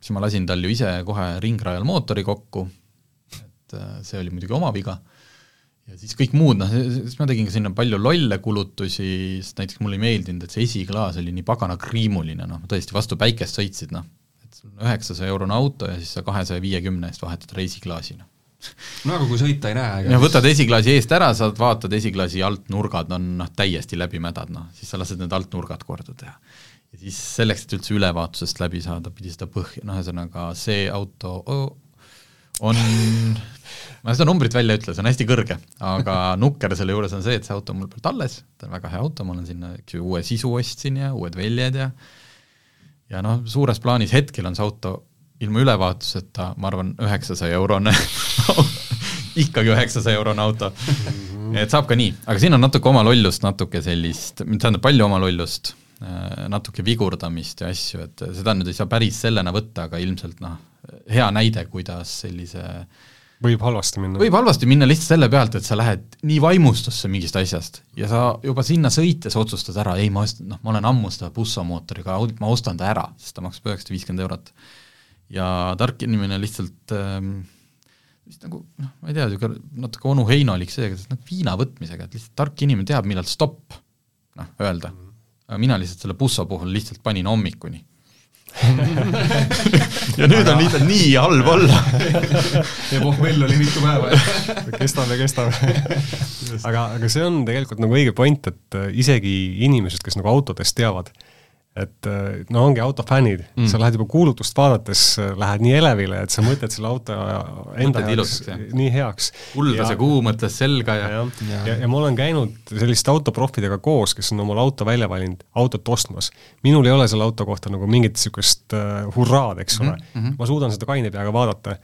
siis ma lasin tal ju ise kohe ringrajal mootori kokku, et äh, see oli muidugi oma viga, ja siis kõik muud, noh, siis ma tegin ka sinna palju lolle kulutusi, sest näiteks mulle ei meeldinud, et see esiklaas oli nii pagana kriimuline, noh, tõesti vastu päikest sõitsid, noh, et sul on üheksasaja eurone auto ja siis sa kahesaja viiekümne eest vahetad reisiklaasi, noh no aga kui sõita ei näe ja võtad esiklaasi eest ära, sa vaatad esiklaasi altnurgad on noh, täiesti läbimädad, noh, siis sa lased need altnurgad korda teha. ja siis selleks, et üldse ülevaatusest läbi saada, pidi seda põhja, noh ühesõnaga see auto on, ma seda numbrit välja ei ütle, see on hästi kõrge, aga nukker selle juures on see, et see auto on mul pealt alles, ta on väga hea auto, ma olen sinna, eks ju, uue sisu ostsin ja uued väljed ja ja noh, suures plaanis hetkel on see auto ilma ülevaatuseta, ma arvan, üheksasaja eurone ikkagi üheksasaja eurone auto. -hmm. et saab ka nii, aga siin on natuke oma lollust, natuke sellist, tähendab palju oma lollust, äh, natuke vigurdamist ja asju, et seda nüüd ei saa päris sellena võtta, aga ilmselt noh, hea näide, kuidas sellise võib halvasti minna. võib halvasti minna lihtsalt selle pealt, et sa lähed nii vaimustusse mingist asjast ja sa juba sinna sõites otsustad ära, ei ma ostan, noh, ma olen ammu seda bussomootoriga, ma ostan ta ära, sest ta maksab üheksasada viiskümmend eurot ja tark inimene lihtsalt ähm, vist nagu noh, ma ei tea, niisugune natuke onu heinolik see, nagu viina võtmisega, et lihtsalt tark inimene teab, millal stopp. noh, öelda. aga mina lihtsalt selle busso puhul lihtsalt panin hommikuni ja nüüd on lihtsalt nii halb olla ja pohmell oli mitu päeva kestab ja kestab aga, aga see on tegelikult nagu õige point, et isegi inimesed, kes nagu autodest teavad, et äh, no ongi autofännid mm., sa lähed juba kuulutust vaadates, äh, lähed nii elevile, et sa mõtled selle auto enda jaoks nii heaks. kuldase kuu mõtles selga ja ja, ja, ja, ja ma olen käinud selliste autoproffidega koos, kes on omale auto välja valinud, autot ostmas. minul ei ole selle auto kohta nagu mingit niisugust uh, hurraad, eks ole mm. -hmm. ma suudan seda kaine peaga vaadata,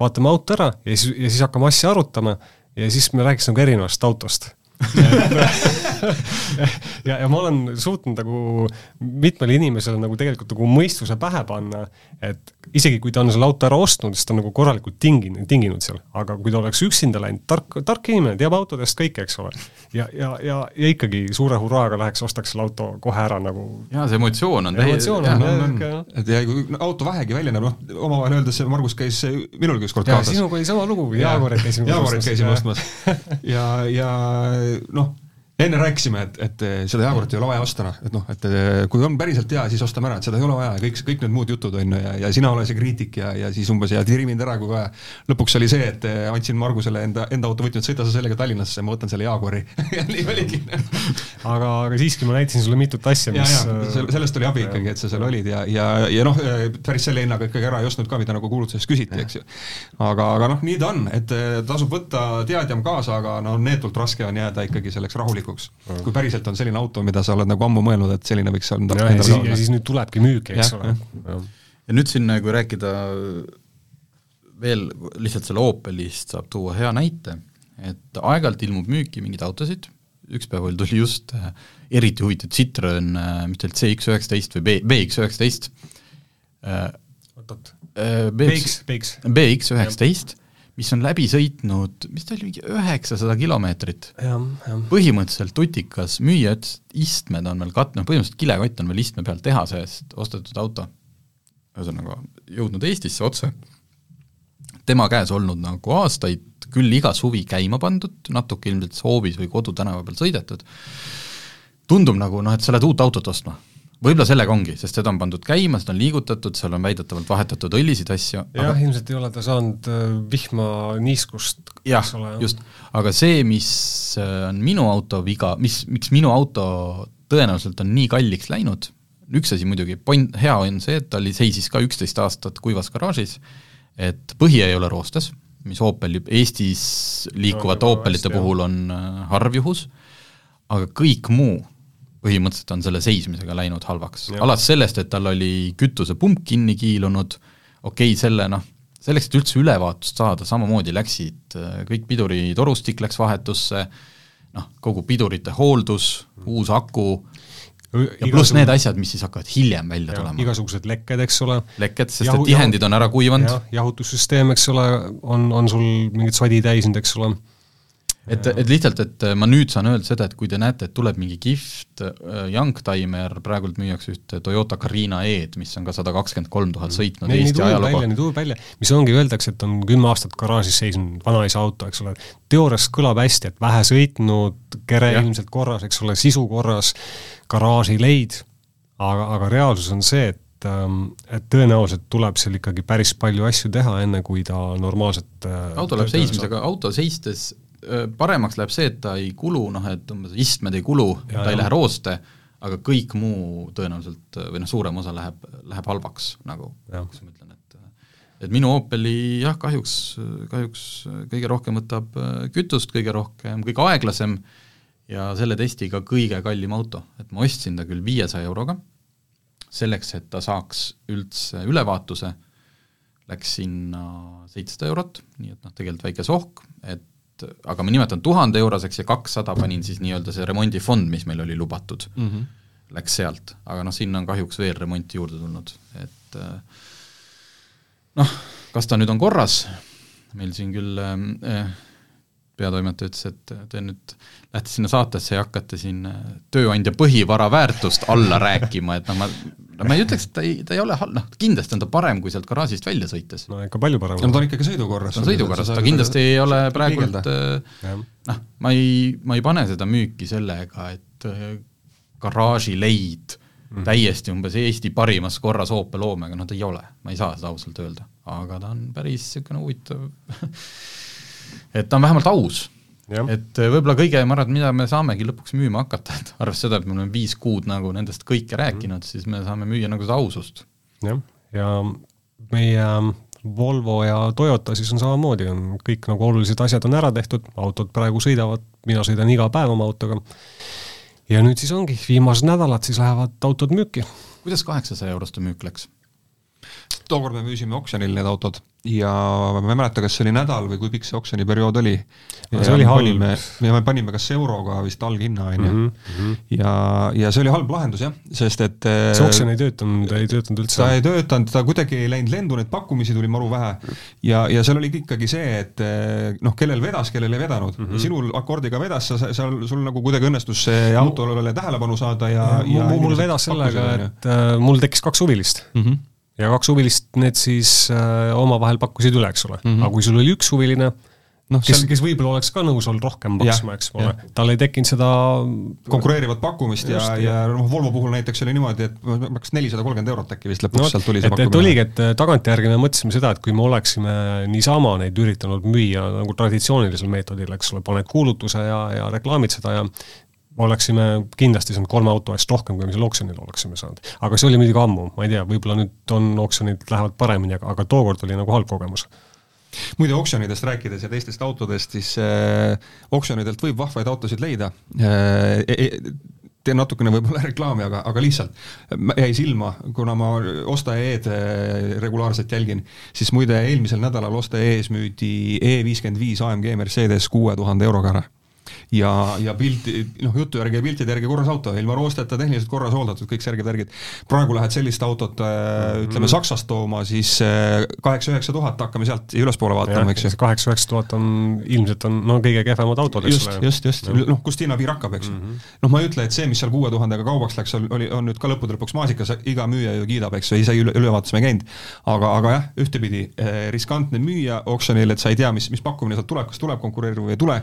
vaatame auto ära ja siis, ja siis hakkame asja arutama ja siis me rääkisime nagu erinevast autost ja, ja ma olen suutnud nagu mitmele inimesele nagu tegelikult nagu mõistuse pähe panna, et isegi kui ta on selle auto ära ostnud, siis ta on nagu korralikult tinginud, tinginud seal, aga kui ta oleks üksinda läinud, tark, tark inimene, teab autodest kõike, eks ole. ja, ja, ja, ja ikkagi suure hurraaga läheks, ostaks selle auto kohe ära nagu. jaa, see emotsioon on emotsioon on jah, jah. et ja kui auto vähegi välja näeb, noh, omavahel öeldes Margus käis minulgi ükskord kaasas. sinuga oli sama lugu, Jaagorit käisime Jaagorit käisime ostmas. ja, ja noh, enne rääkisime, et, et seda jaagurit ei ole vaja osta, noh, et noh, et kui on päriselt hea, siis ostame ära, et seda ei ole vaja ja kõik, kõik need muud jutud on ju ja, ja sina ole see kriitik ja, ja siis umbes ja tiri mind ära, kui vaja. lõpuks oli see, et andsin Margusele enda, enda auto võtnud, sõida sa sellega Tallinnasse, ma võtan selle jaaguri ja nii oligi aga, aga siiski ma näitasin sulle mitut asja, mis ja, ja sellest oli abi ikkagi, et sa seal olid ja, ja, ja noh, päris selle hinnaga ikkagi ära ei ostnud ka, mida nagu kuulutuses küsiti, eks ju. aga, aga noh, nii ta on, et tasub võtta teadjam kaasa, aga no neetult raske on jääda ikkagi selleks rahulikuks tulevikuks mm.. kui päriselt on selline auto, mida sa oled nagu ammu mõelnud, et selline võiks olla ja, ja, siis, ja siis nüüd tulebki müüki, eks ole. ja nüüd siin, kui rääkida veel lihtsalt selle Opelist saab tuua hea näite, et aeg-ajalt ilmub müüki mingeid autosid, üks päev tuli just äh, eriti huvitav Citroen, äh, mis ta oli, CX üheksateist või B, BX üheksateist. Äh, oot-oot, BX, BX. BX üheksateist mis on läbi sõitnud, mis ta oli, mingi üheksasada kilomeetrit. põhimõtteliselt tutikas, müüja ütles, et istmed on veel kat-, noh põhimõtteliselt kilekott on veel istme peal tehase eest ostetud auto. ühesõnaga, jõudnud Eestisse otse, tema käes olnud nagu aastaid, küll iga suvi käima pandud, natuke ilmselt hoovis või kodutänava peal sõidetud, tundub nagu noh, et sa lähed uut autot ostma võib-olla sellega ongi, sest seda on pandud käima, seda on liigutatud, seal on väidetavalt vahetatud õlisid, asju jah aga..., ilmselt ei ole ta saanud äh, vihma niiskust, jah, just, aga see, mis äh, on minu auto viga, mis, miks minu auto tõenäoliselt on nii kalliks läinud, üks asi muidugi, point, hea on see, et ta oli, seisis ka üksteist aastat kuivas garaažis, et põhi ei ole roostes, mis Opel, Eestis liikuvate no, Opelite puhul on äh, harv juhus, aga kõik muu põhimõtteliselt on selle seismisega läinud halvaks. alates sellest, et tal oli kütusepump kinni kiilunud, okei okay,, selle noh, selleks, et üldse ülevaatust saada, samamoodi läksid äh, kõik piduritorustik läks vahetusse, noh, kogu pidurite hooldus, uus aku, ja pluss need asjad, mis siis hakkavad hiljem välja ja, tulema. igasugused lekked, eks ole. lekked, sest Jahu, et tihendid on ära kuivanud. jahutussüsteem, eks ole, on, on sul mingit sodi täis nüüd, eks ole et, et lihtsalt, et ma nüüd saan öelda seda, et kui te näete, et tuleb mingi kihvt äh, youngtimer, praegult müüakse ühte Toyota Carina E-d, mis on ka sada kakskümmend kolm tuhat sõitnud Neid Eesti ajaloo Neid tuleb välja, mis ongi, öeldakse, et on kümme aastat garaažis seisnud vanaisa auto, eks ole, teoorias kõlab hästi, et vähe sõitnud, kere ja. ilmselt korras, eks ole, sisu korras, garaažileid, aga, aga reaalsus on see, et ähm, et tõenäoliselt tuleb seal ikkagi päris palju asju teha, enne kui ta normaalselt äh, auto läheb seismisega, auto seistes paremaks läheb see, et ta ei kulu, noh et umbes istmed ei kulu, ta ei lähe rooste, aga kõik muu tõenäoliselt või noh, suurem osa läheb, läheb halvaks nagu, kuidas ma ütlen, et et minu Opeli jah, kahjuks, kahjuks kõige rohkem võtab kütust, kõige rohkem, kõige aeglasem ja selle testiga kõige kallim auto, et ma ostsin ta küll viiesaja euroga, selleks, et ta saaks üldse ülevaatuse, läks sinna seitsesada eurot, nii et noh, tegelikult väike sohk, et et aga ma nimetan tuhande euroseks ja kakssada panin siis nii-öelda see remondifond, mis meil oli lubatud mm, -hmm. läks sealt, aga noh, sinna on kahjuks veel remonti juurde tulnud, et äh, noh, kas ta nüüd on korras, meil siin küll äh, peatoimetaja ütles, et te nüüd lähete sinna saatesse ja hakkate siin äh, tööandja põhivara väärtust alla rääkima, et noh, ma no ma ei ütleks, et ta ei, ta ei ole halb, noh kindlasti on ta parem kui sealt garaažist välja sõites. no ikka palju parem. no ta on ikkagi sõidukorras. ta on sõidukorras, ta kindlasti ei ole praegult äh, noh, ma ei, ma ei pane seda müüki sellega, et äh, garaažileid mm. -hmm. täiesti umbes Eesti parimas korras Opel Omega, no ta ei ole, ma ei saa seda ausalt öelda, aga ta on päris niisugune huvitav et ta on vähemalt aus. Et võib-olla kõige, ma arvan, et mida me saamegi lõpuks müüma hakata, et arvestades seda, et me oleme viis kuud nagu nendest kõike rääkinud mm, siis me saame müüa nagu seda ausust. jah, ja meie Volvo ja Toyota siis on samamoodi, on kõik nagu olulised asjad on ära tehtud, autod praegu sõidavad, mina sõidan iga päev oma autoga, ja nüüd siis ongi, viimased nädalad siis lähevad autod müüki. kuidas kaheksasaja euroste müük läks? Tookord me müüsime oksjonil need autod ja ma ei mäleta, kas see oli nädal või kui pikk see oksjoniperiood oli. see oli halb. ja me panime kas euroga vist alghinna, on ju. Mhm, mhm. ja, ja see oli halb lahendus jah, sest et see oksjon ei töötanud, ei töötanud üldse? ta ei töötanud, ta kuidagi ei läinud lendu, neid pakkumisi tuli maru vähe. ja, ja seal oli ikkagi see, et noh, kellel vedas, kellel ei vedanud mm. -hmm. sinul akordiga vedas, sa seal, sul nagu kuidagi õnnestus see autole tähelepanu saada ja, ja, ja mul vedas sellega, et äh, mul tekkis kaks huvilist mm. -hmm ja kaks huvilist, need siis äh, omavahel pakkusid üle, eks ole mm. -hmm. aga kui sul oli üks huviline, noh, kes seal..., kes võib-olla oleks ka nõus olnud rohkem maksma, eks ole, tal ei tekkinud seda konkureerivat pakkumist just, ja, ja noh, Volvo puhul näiteks oli niimoodi, et kas nelisada kolmkümmend eurot äkki vist lõpuks no, sealt tuli see et, pakkumine. et oligi, et äh, tagantjärgi me mõtlesime seda, et kui me oleksime niisama neid üritanud müüa nagu traditsioonilisel meetodil, eks ole, paned kuulutuse ja, ja reklaamid seda ja oleksime kindlasti saanud kolme auto eest rohkem, kui me seal oksjonil oleksime saanud. aga see oli muidugi ammu, ma ei tea, võib-olla nüüd on oksjonid lähevad paremini, aga, aga tookord oli nagu halb kogemus muide, oksjonidest rääkides ja teistest autodest, siis äh, oksjonidelt võib vahvaid autosid leida äh, e. teen natukene võib-olla reklaami, aga, aga lihtsalt jäi silma, kuna ma osta.ee-d äh, regulaarselt jälgin, siis muide eelmisel nädalal osta.ee-s müüdi E55 AMG Mercedes kuue tuhande euroga ära ja, ja pilti, noh, jutu järgi ja piltide järgi korras auto, ilma roosteta, tehniliselt korras hooldatud, kõik särgid-värgid. praegu lähed sellist autot äh, ütleme Saksast tooma, siis äh, kaheksa-üheksa tuhat, hakkame sealt ülespoole vaatama, eks ju. kaheksa-üheksa tuhat on, ilmselt on no kõige kehvemad autod, eks ole. just, just, just, noh, kust hinnapiir hakkab, eks ju mm -hmm.. noh, ma ei ütle, et see, mis seal kuue tuhandega kaubaks läks, oli, on nüüd ka lõppude lõpuks maasikas, iga müüja ju kiidab, eks ju, ise üle, ülevaates me ei käinud. aga, aga jah, ühtepidi eh, riskantne müüa oksjonil, et sa ei tea, mis, mis pakkumine sealt tuleb, kas tuleb konkureeriv või ei tule,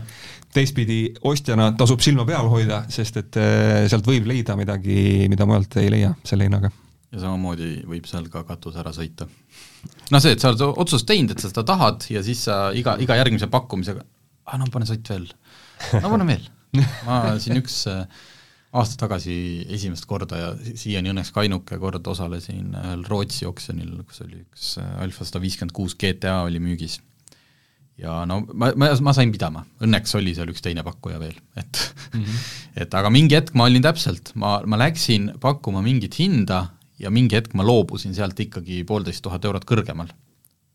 teistpidi ostjana tasub silma peal hoida, sest et äh, sealt võib leida midagi, mida mujalt ei leia selle hinnaga. ja samamoodi võib seal ka katus ära sõita. noh, see, et sa oled otsust teinud, et sa seda tahad ja siis sa iga, iga järgmise pakkumisega, ah no pane sott veel, no pane veel. ma siin üks äh, aasta tagasi esimest korda ja siiani õnneks ka ainuke kord osalesin ühel Rootsi oksjonil, kus oli üks äh, Alfa sada viiskümmend kuus GTA oli müügis ja no ma, ma, ma sain pidama, õnneks oli seal üks teine pakkuja veel, et mm -hmm. et aga mingi hetk ma olin täpselt, ma, ma läksin pakkuma mingit hinda ja mingi hetk ma loobusin sealt ikkagi poolteist tuhat eurot kõrgemal.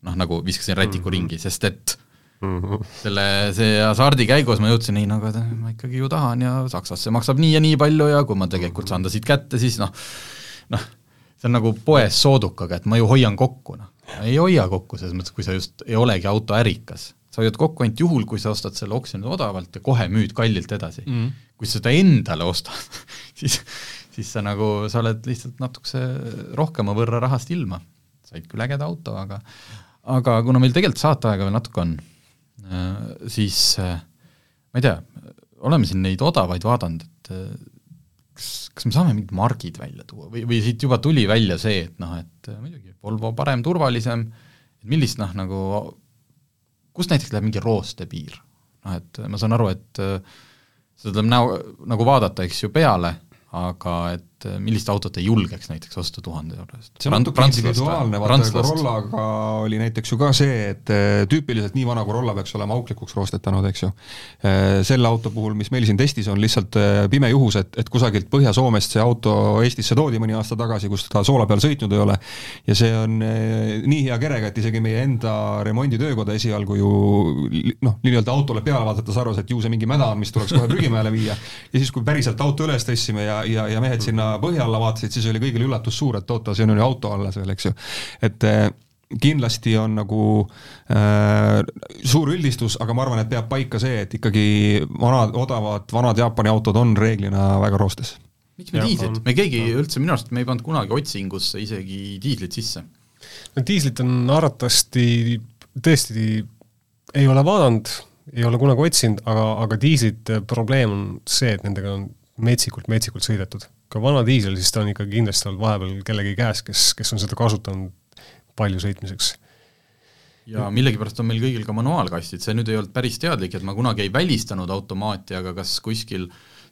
noh, nagu viskasin rätiku mm -hmm. ringi, sest et mm -hmm. selle, see hasardi käigus ma jõudsin, ei no aga ma ikkagi ju tahan ja Saksasse maksab nii ja nii palju ja kui ma tegelikult saan ta siit kätte, siis noh, noh, see on nagu poes soodukaga, et ma ju hoian kokku, noh. ei hoia kokku selles mõttes, kui sa just ei olegi autoärikas sa hoiad kokku ainult juhul, kui sa ostad selle oksjonil odavalt ja kohe müüd kallilt edasi mm.. kui sa seda endale ostad siis, siis sa nagu, sa oled lihtsalt natukese rohkema võrra rahast ilma. said küll ägeda auto, aga aga kuna meil tegelikult saateaega veel natuke on, äh, siis äh, ma ei tea, oleme siin neid odavaid vaadanud, et äh, kas, kas me saame mingid margid välja tuua või, või siit juba tuli välja see, et noh, et muidugi Volvo parem, turvalisem, et millist noh, nagu kust näiteks läheb mingi rooste piir? noh, et ma saan aru, et äh, seda tuleb näo, nagu vaadata, eks ju, peale, aga et äh, millist autot ei julgeks näiteks osta tuhande euro eest? see on natuke individuaalne, vaata Corollaga oli näiteks ju ka see, et äh, tüüpiliselt nii vana Corolla peaks olema auklikuks roostetanud, eks ju. Äh, selle auto puhul, mis meil siin testis on, lihtsalt pime juhus, et, et kusagilt Põhja-Soomest see auto Eestisse toodi mõni aasta tagasi, kus ta soola peal sõitnud ei ole, ja see on nii hea kerega, et isegi meie enda remonditöökoda esialgu ju noh, nii-öelda autole peale vaadates arvas, et ju see mingi mäda on, mis tuleks kohe prügimäele viia, ja siis, kui päriselt auto üles tõstsime ja, ja, ja mehed sinna põhja alla vaatasid, siis oli kõigil üllatus suur, et oota, on ju auto alles veel, eks ju. et eh, kindlasti on nagu äh, suur üldistus, aga ma arvan, et peab paika see, et ikkagi vanad, odavad, vanad Jaapani autod on reeglina väga roostes. miks me diislit, me keegi üldse, minu arust me ei pannud kunagi otsingusse isegi diislit sisse. no diislit on arvatavasti tõesti ei ole vaadanud, ei ole kunagi otsinud, aga, aga diislite probleem on see, et nendega on metsikult, metsikult sõidetud. Ka vana diisel, siis ta on ikka kindlasti olnud vahepeal kellegi käes, kes, kes on seda kasutanud palju sõitmiseks. Ja millegipärast on meil kõigil ka manuaalkastid, see nüüd ei olnud päris teadlik, et ma kunagi ei välistanud automaati, aga kas kuskil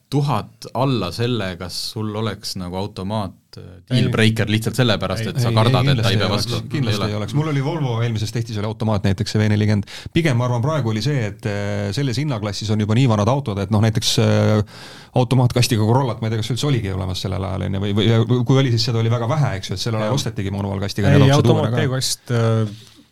tuhat alla selle, kas sul oleks nagu automaat äh, dealbreaker lihtsalt sellepärast, et sa kardad, et ta ei pea vastu? kindlasti ei oleks, mul oli Volvo eelmises testis oli automaat näiteks, see V40, pigem ma arvan, praegu oli see, et äh, selles hinnaklassis on juba nii vanad autod, et noh, näiteks äh, automaatkastiga Corollat, ma ei tea, kas üldse oligi olemas sellel ajal, on ju, või, või kui oli, siis seda oli väga vähe, eks ju, et sellel ajal ostetigi manuaalkastiga. ei, automaat-teekast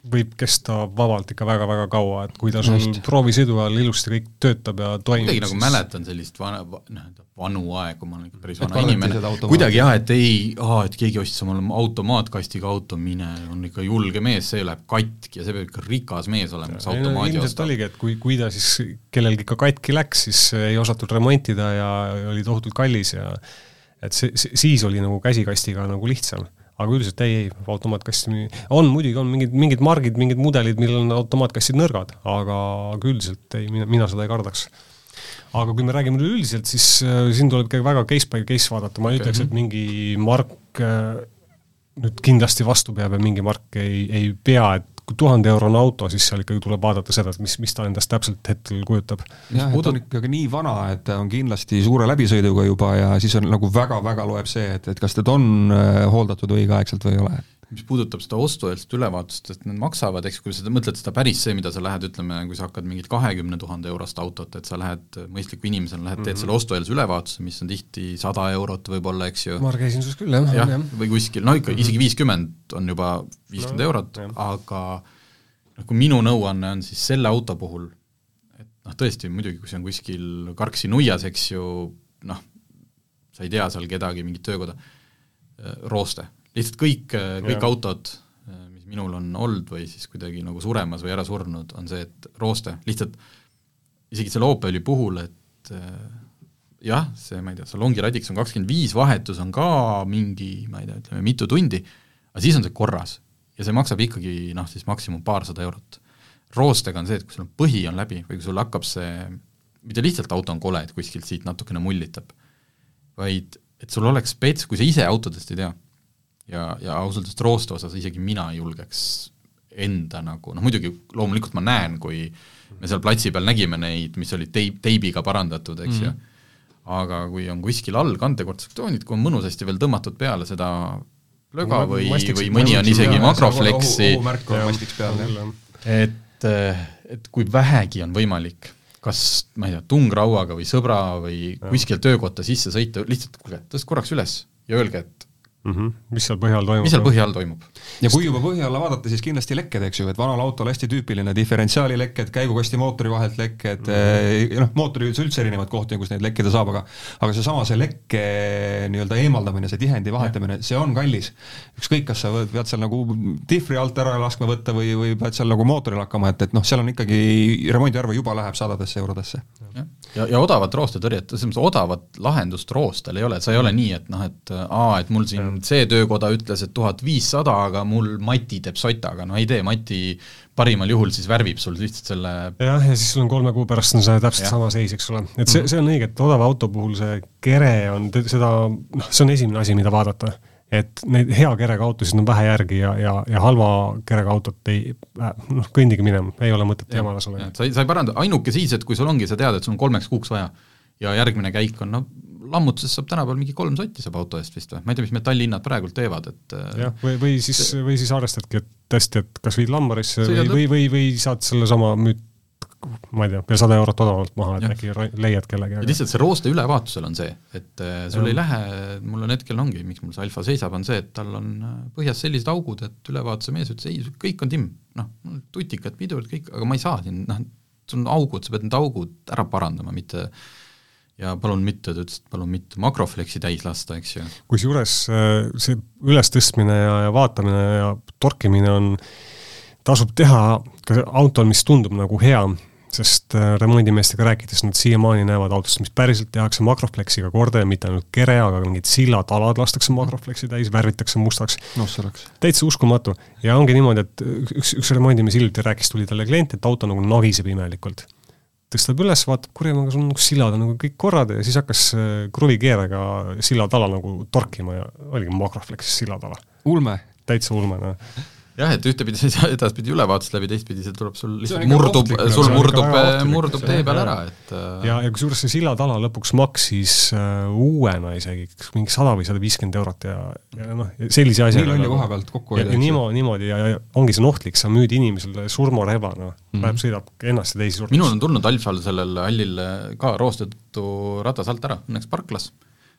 võib kesta vabalt ikka väga-väga kaua, et kui ta sul proovisõidu ajal ilusti kõik töötab ja toimib kuidagi nagu mäletan sellist vana, noh, vanu aegu, ma olen ikka päris vana inimene, kuidagi jah, et ei, aa, et keegi ostis omale automaatkastiga auto, mine, on ikka julge mees, see läheb katki ja see peab ikka rikas mees olema, kes automaadi ostab. oligi, et kui, kui ta siis kellelgi ikka katki läks, siis ei osatud remontida ja oli tohutult kallis ja et see, siis oli nagu käsikastiga nagu lihtsam aga üldiselt ei, ei, automaatkasti on muidugi, on mingid, mingid margid, mingid mudelid, millel on automaatkastid nõrgad, aga, aga üldiselt ei, mina, mina seda ei kardaks. aga kui me räägime üleüldiselt, siis äh, siin tuleb ikkagi väga case by case vaadata, ma ei okay. ütleks, et mingi mark äh, nüüd kindlasti vastu peab ja mingi mark ei, ei pea, et tuhande eurone auto, siis seal ikkagi tuleb vaadata seda, et mis, mis ta endast täpselt hetkel kujutab. jah, et on ikkagi nii vana, et ta on kindlasti suure läbisõiduga juba ja siis on nagu väga-väga loeb see, et, et kas teda on äh, hooldatud õigeaegselt või ei ole mis puudutab seda ostueelset ülevaatust, et need maksavad, eks, kui sa mõtled seda päris see, mida sa lähed, ütleme, kui sa hakkad mingit kahekümne tuhande eurost autot, et sa lähed mõistliku inimesena, lähed mm -hmm. teed mhm. selle ostueelse ülevaatuse, mis on tihti sada eurot võib-olla, eks ju. margeesinduses küll, jah. jah ja., või kuskil, no ikka mm -hmm. isegi viiskümmend on juba viiskümmend no, eurot, aga noh, kui minu nõuanne on siis selle auto puhul, et noh, tõesti muidugi, kui see on kuskil Karksi nuias, eks ju, noh, sa ei tea seal kedagi, mingit töökoda, rooste lihtsalt kõik, kõik ja. autod, mis minul on olnud või siis kuidagi nagu suremas või ära surnud, on see, et rooste, lihtsalt isegi selle Opeli puhul, et jah, see, ma ei tea, salongiradiks on kakskümmend viis, vahetus on ka mingi, ma ei tea, ütleme mitu tundi, aga siis on see korras. ja see maksab ikkagi noh, siis maksimum paarsada eurot. roostega on see, et kui sul põhi on läbi või kui sul hakkab see, mitte lihtsalt auto on kole, et kuskilt siit natukene mullitab, vaid et sul oleks spets, kui sa ise autodest ei tea, ja, ja ausalt öeldes rooste osas isegi mina ei julgeks enda nagu, noh muidugi loomulikult ma näen, kui me seal platsi peal nägime neid, mis olid teip, teibiga parandatud, eks mm -hmm. ju, aga kui on kuskil all kandekonstruktsioonid, kui on mõnusasti veel tõmmatud peale seda löga või, või mõni on isegi makrofleksi, et, et kui vähegi on võimalik, kas ma ei tea, tungrauaga või sõbra või kuskil töökotta sisse sõita, lihtsalt kuulge, tõstke korraks üles ja öelge, et mm. -hmm. mis seal põhja all toimub? mis seal põhja all toimub? ja kui juba põhja alla vaadata, siis kindlasti lekked, eks ju, et vanal autol hästi tüüpiline diferentsiaalilekked, käigukasti mootori vahelt lekked mm, -hmm. noh, mootori üldse üldse erinevaid kohti, kus neid lekkida saab, aga aga seesama, see lekke nii-öelda eemaldamine, see tihendi vahetamine, see on kallis. ükskõik, kas sa võd, pead seal nagu difri alt ära laskma võtta või, või pead seal nagu mootoril hakkama, et, et noh, seal on ikkagi remondiarve juba läheb sadadesse eurodesse. ja, ja odavat roostetõrjet, selles mõttes odavat lahendust roostel ei ole, et sa ei ole nii, et noh, et aa, et mul siin see töökoda ütles, et tuhat viissada, aga mul Mati teeb sotaga, no ei tee, Mati parimal juhul siis värvib sul lihtsalt selle jah, ja siis sul on kolme kuu pärast on see täpselt ja. sama seis, eks ole. et see, mhm. see on õige, et odava auto puhul see kere on seda, noh, see on esimene asi, mida vaadata. et neid hea kerega autosid on vähe järgi ja, ja, ja halva kerega autot ei, noh, kõndige minema, ei ole mõtet jamadas olla. sa ei, sa ei paranda, ainuke siis, et kui sul ongi, sa tead, et sul on kolmeks kuuks vaja ja järgmine käik on, no lammutusest saab tänapäeval mingi kolm sotti saab auto eest vist või, ma ei tea, mis metallihinnad praegult teevad, et äh, jah, või, või siis, või siis arvestadki, et tõesti, et kas viid lambarisse või, või, või, või saad sellesama müüt ma ei tea, pea sada eurot odavamalt maha, et äkki leiad kellegi. ja lihtsalt see rooste ülevaatusel on see, et äh, sul ja. ei lähe, mul on hetkel ongi, miks mul see Alfa seisab, on see, et tal on äh, põhjas sellised augud, et ülevaatuse mees ütles, ei, kõik on timm, noh, tutikad, pidurid, kõik, aga ma ei saa siin, noh, sul on augud, sa pead need augud ära parandama, mitte äh, ja palun mitte, ta ütles, et palun mitte makrofleksi täis lasta, eks ju. kusjuures äh, see ülestõstmine ja, ja vaatamine ja torkimine on, tasub teha ka autol, mis tundub nagu hea, sest äh, remondimeestega rääkides nad siiamaani näevad autost, mis päriselt tehakse makrofleksiga korda ja mitte ainult kere, aga mingid sillad, alad lastakse makrofleksi täis, värvitakse mustaks no,. täitsa uskumatu. ja ongi niimoodi, et üks, üks remondimees hiljuti rääkis, tuli talle klient, et auto nagu nagiseb imelikult tõstab üles, vaatab, kurat, aga sul nagu sillad on nagu kõik korrad ja siis hakkas äh, kruvikeerega sillatala nagu torkima ja oligi Makroflexis sillatala. ulme. täitsa ulme, noh jah, et ühtepidi sa ei saa edaspidi ülevaatust läbi, teistpidi see tuleb sul lihtsalt murdub, sul murdub, murdub tee peal ära, et äh, ja, ja kusjuures see sillatala lõpuks maksis uh, uuena isegi mingi sada või sada viiskümmend eurot ja, ja noh, sellise asja nii lolli koha pealt kokku hoida. niimoodi, niimoodi ja, ja ongi see on ohtlik, sa müüd inimesele surmareba, noh mm -hmm., läheb, sõidab ennast ja teisi surnuks. minul on tulnud Alfal sellel hallil ka roostetud ratas alt ära, õnneks parklas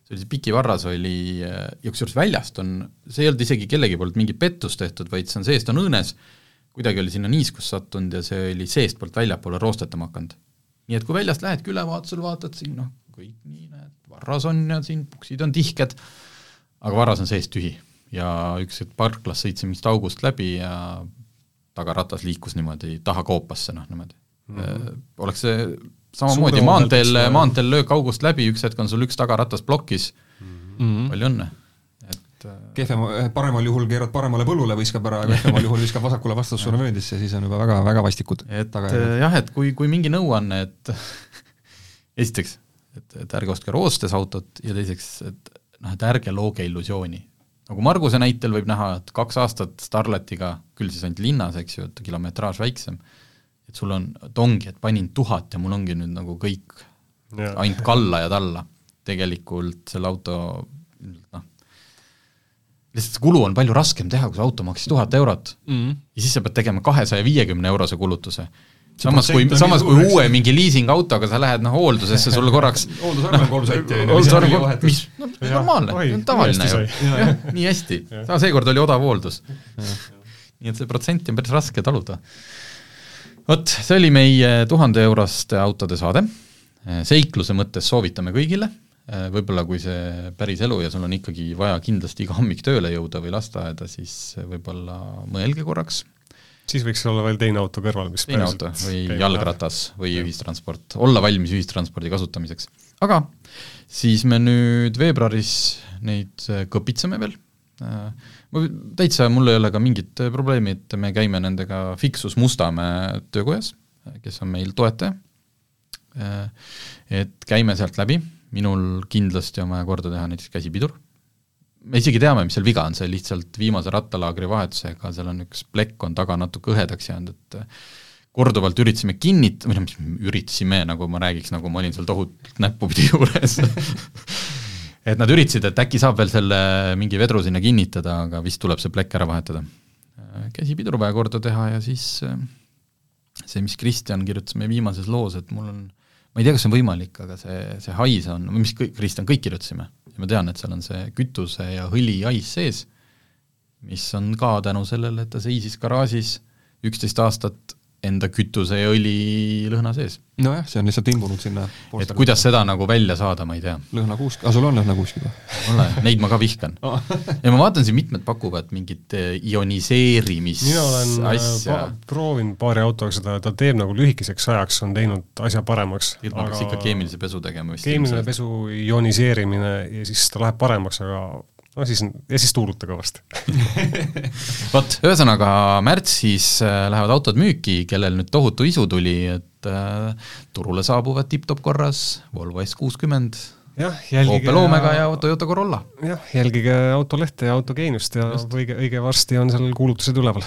see oli see Pikivarras oli ja kusjuures väljast on, see ei olnud isegi kellegi poolt mingi pettus tehtud, vaid see on seest on õõnes, kuidagi oli sinna niiskus sattunud ja see oli seestpoolt väljapoole roostetama hakanud. nii et kui väljast lähedki ülevaatusel, vaatad siin noh, kõik nii, näed, varras on ja siin puksid on tihked, aga varras on seest tühi. ja üks hetk parklas sõitsin mingist august läbi ja tagaratas liikus niimoodi taha koopasse, noh niimoodi mm. -hmm. oleks see samamoodi maanteel, maanteel löök august läbi, üks hetk on sul üks tagaratas plokis mm, -hmm. palju õnne, et kehvema, eh, paremal juhul keerad paremale põllule, viskab ära, kehvemal juhul viskab vasakule vastassuunavööndisse, siis on juba väga, väga vastikud et tagajärjed. jah, et kui, kui mingi nõuanne, et esiteks, et, et ärge ostke roostes autot ja teiseks, et noh, et ärge looge illusiooni. nagu Marguse näitel võib näha, et kaks aastat Starletiga, küll siis ainult linnas, eks ju, et kilometraaž väiksem, et sul on, et ongi, et panin tuhat ja mul ongi nüüd nagu kõik yeah. ainult kalla ja talla. tegelikult selle auto noh, lihtsalt see kulu on palju raskem teha, kui see auto maksis tuhat eurot mm. -hmm. ja siis sa pead tegema kahesaja viiekümne eurose kulutuse. samas kui, samas kui uue mingi liisingautoga sa lähed noh hooldusesse, sul korraks hooldusarve on kolm sotti. hooldusarve on, mis, no normaalne, tavaline ju, jah, nii hästi. seekord oli odav hooldus. nii et see protsenti on päris raske taluda vot, see oli meie tuhande euroste autode saade, seikluse mõttes soovitame kõigile, võib-olla kui see päris elu ja sul on ikkagi vaja kindlasti iga hommik tööle jõuda või lasteaeda, siis võib-olla mõelge korraks. siis võiks olla veel teine auto kõrval, mis teine auto või jalgratas või ühistransport, olla valmis ühistranspordi kasutamiseks. aga siis me nüüd veebruaris neid kõpitseme veel, ma täitsa, mul ei ole ka mingit äh, probleemi, et me käime nendega Fixus Mustamäe töökojas, kes on meil toetaja, äh, et käime sealt läbi, minul kindlasti on vaja korda teha näiteks käsipidur, me isegi teame, mis seal viga on, see lihtsalt viimase rattalaagri vahetusega, seal on üks plekk on taga natuke õhedaks jäänud, et äh, korduvalt üritasime kinnit-, või noh, mis üritasime, nagu ma räägiks, nagu ma olin seal tohutult näppupidi juures et nad üritasid, et äkki saab veel selle mingi vedru sinna kinnitada, aga vist tuleb see plekk ära vahetada. käsipidur vaja korda teha ja siis see, mis Kristjan kirjutas meie viimases loos, et mul on, ma ei tea, kas see on võimalik, aga see, see hais on, mis kõik, Kristjan, kõik kirjutasime, ja ma tean, et seal on see kütuse ja õli hais sees, mis on ka tänu sellele, et ta seisis garaažis üksteist aastat enda kütuse ja õli lõhna sees. nojah, see on lihtsalt imbunud sinna. et kuidas seda nagu välja saada, ma ei tea. lõhnakuusk, aga sul on lõhnakuusk juba? ole, neid ma ka vihkan oh. ja ma vaatan siin, mitmed pakuvad mingit eh, ioniseerimis mina olen eh, asja. Pa, proovinud paari autoga seda, ta teeb nagu lühikeseks ajaks, on teinud asja paremaks. aga... peaks ikka keemilise pesu tegema vist. keemiline pesu, ioniseerimine ja siis ta läheb paremaks, aga no siis, ja siis tuuluta kõvasti vot, ühesõnaga märtsis äh, lähevad autod müüki, kellel nüüd tohutu isu tuli, et äh, turule saabuvad tipp-topp korras Volvo S kuuskümmend, Opel Omega ja Toyota Corolla. jah, jälgige autolehte ja autogeeniust ja Just. õige, õige varsti on seal kuulutused üleval.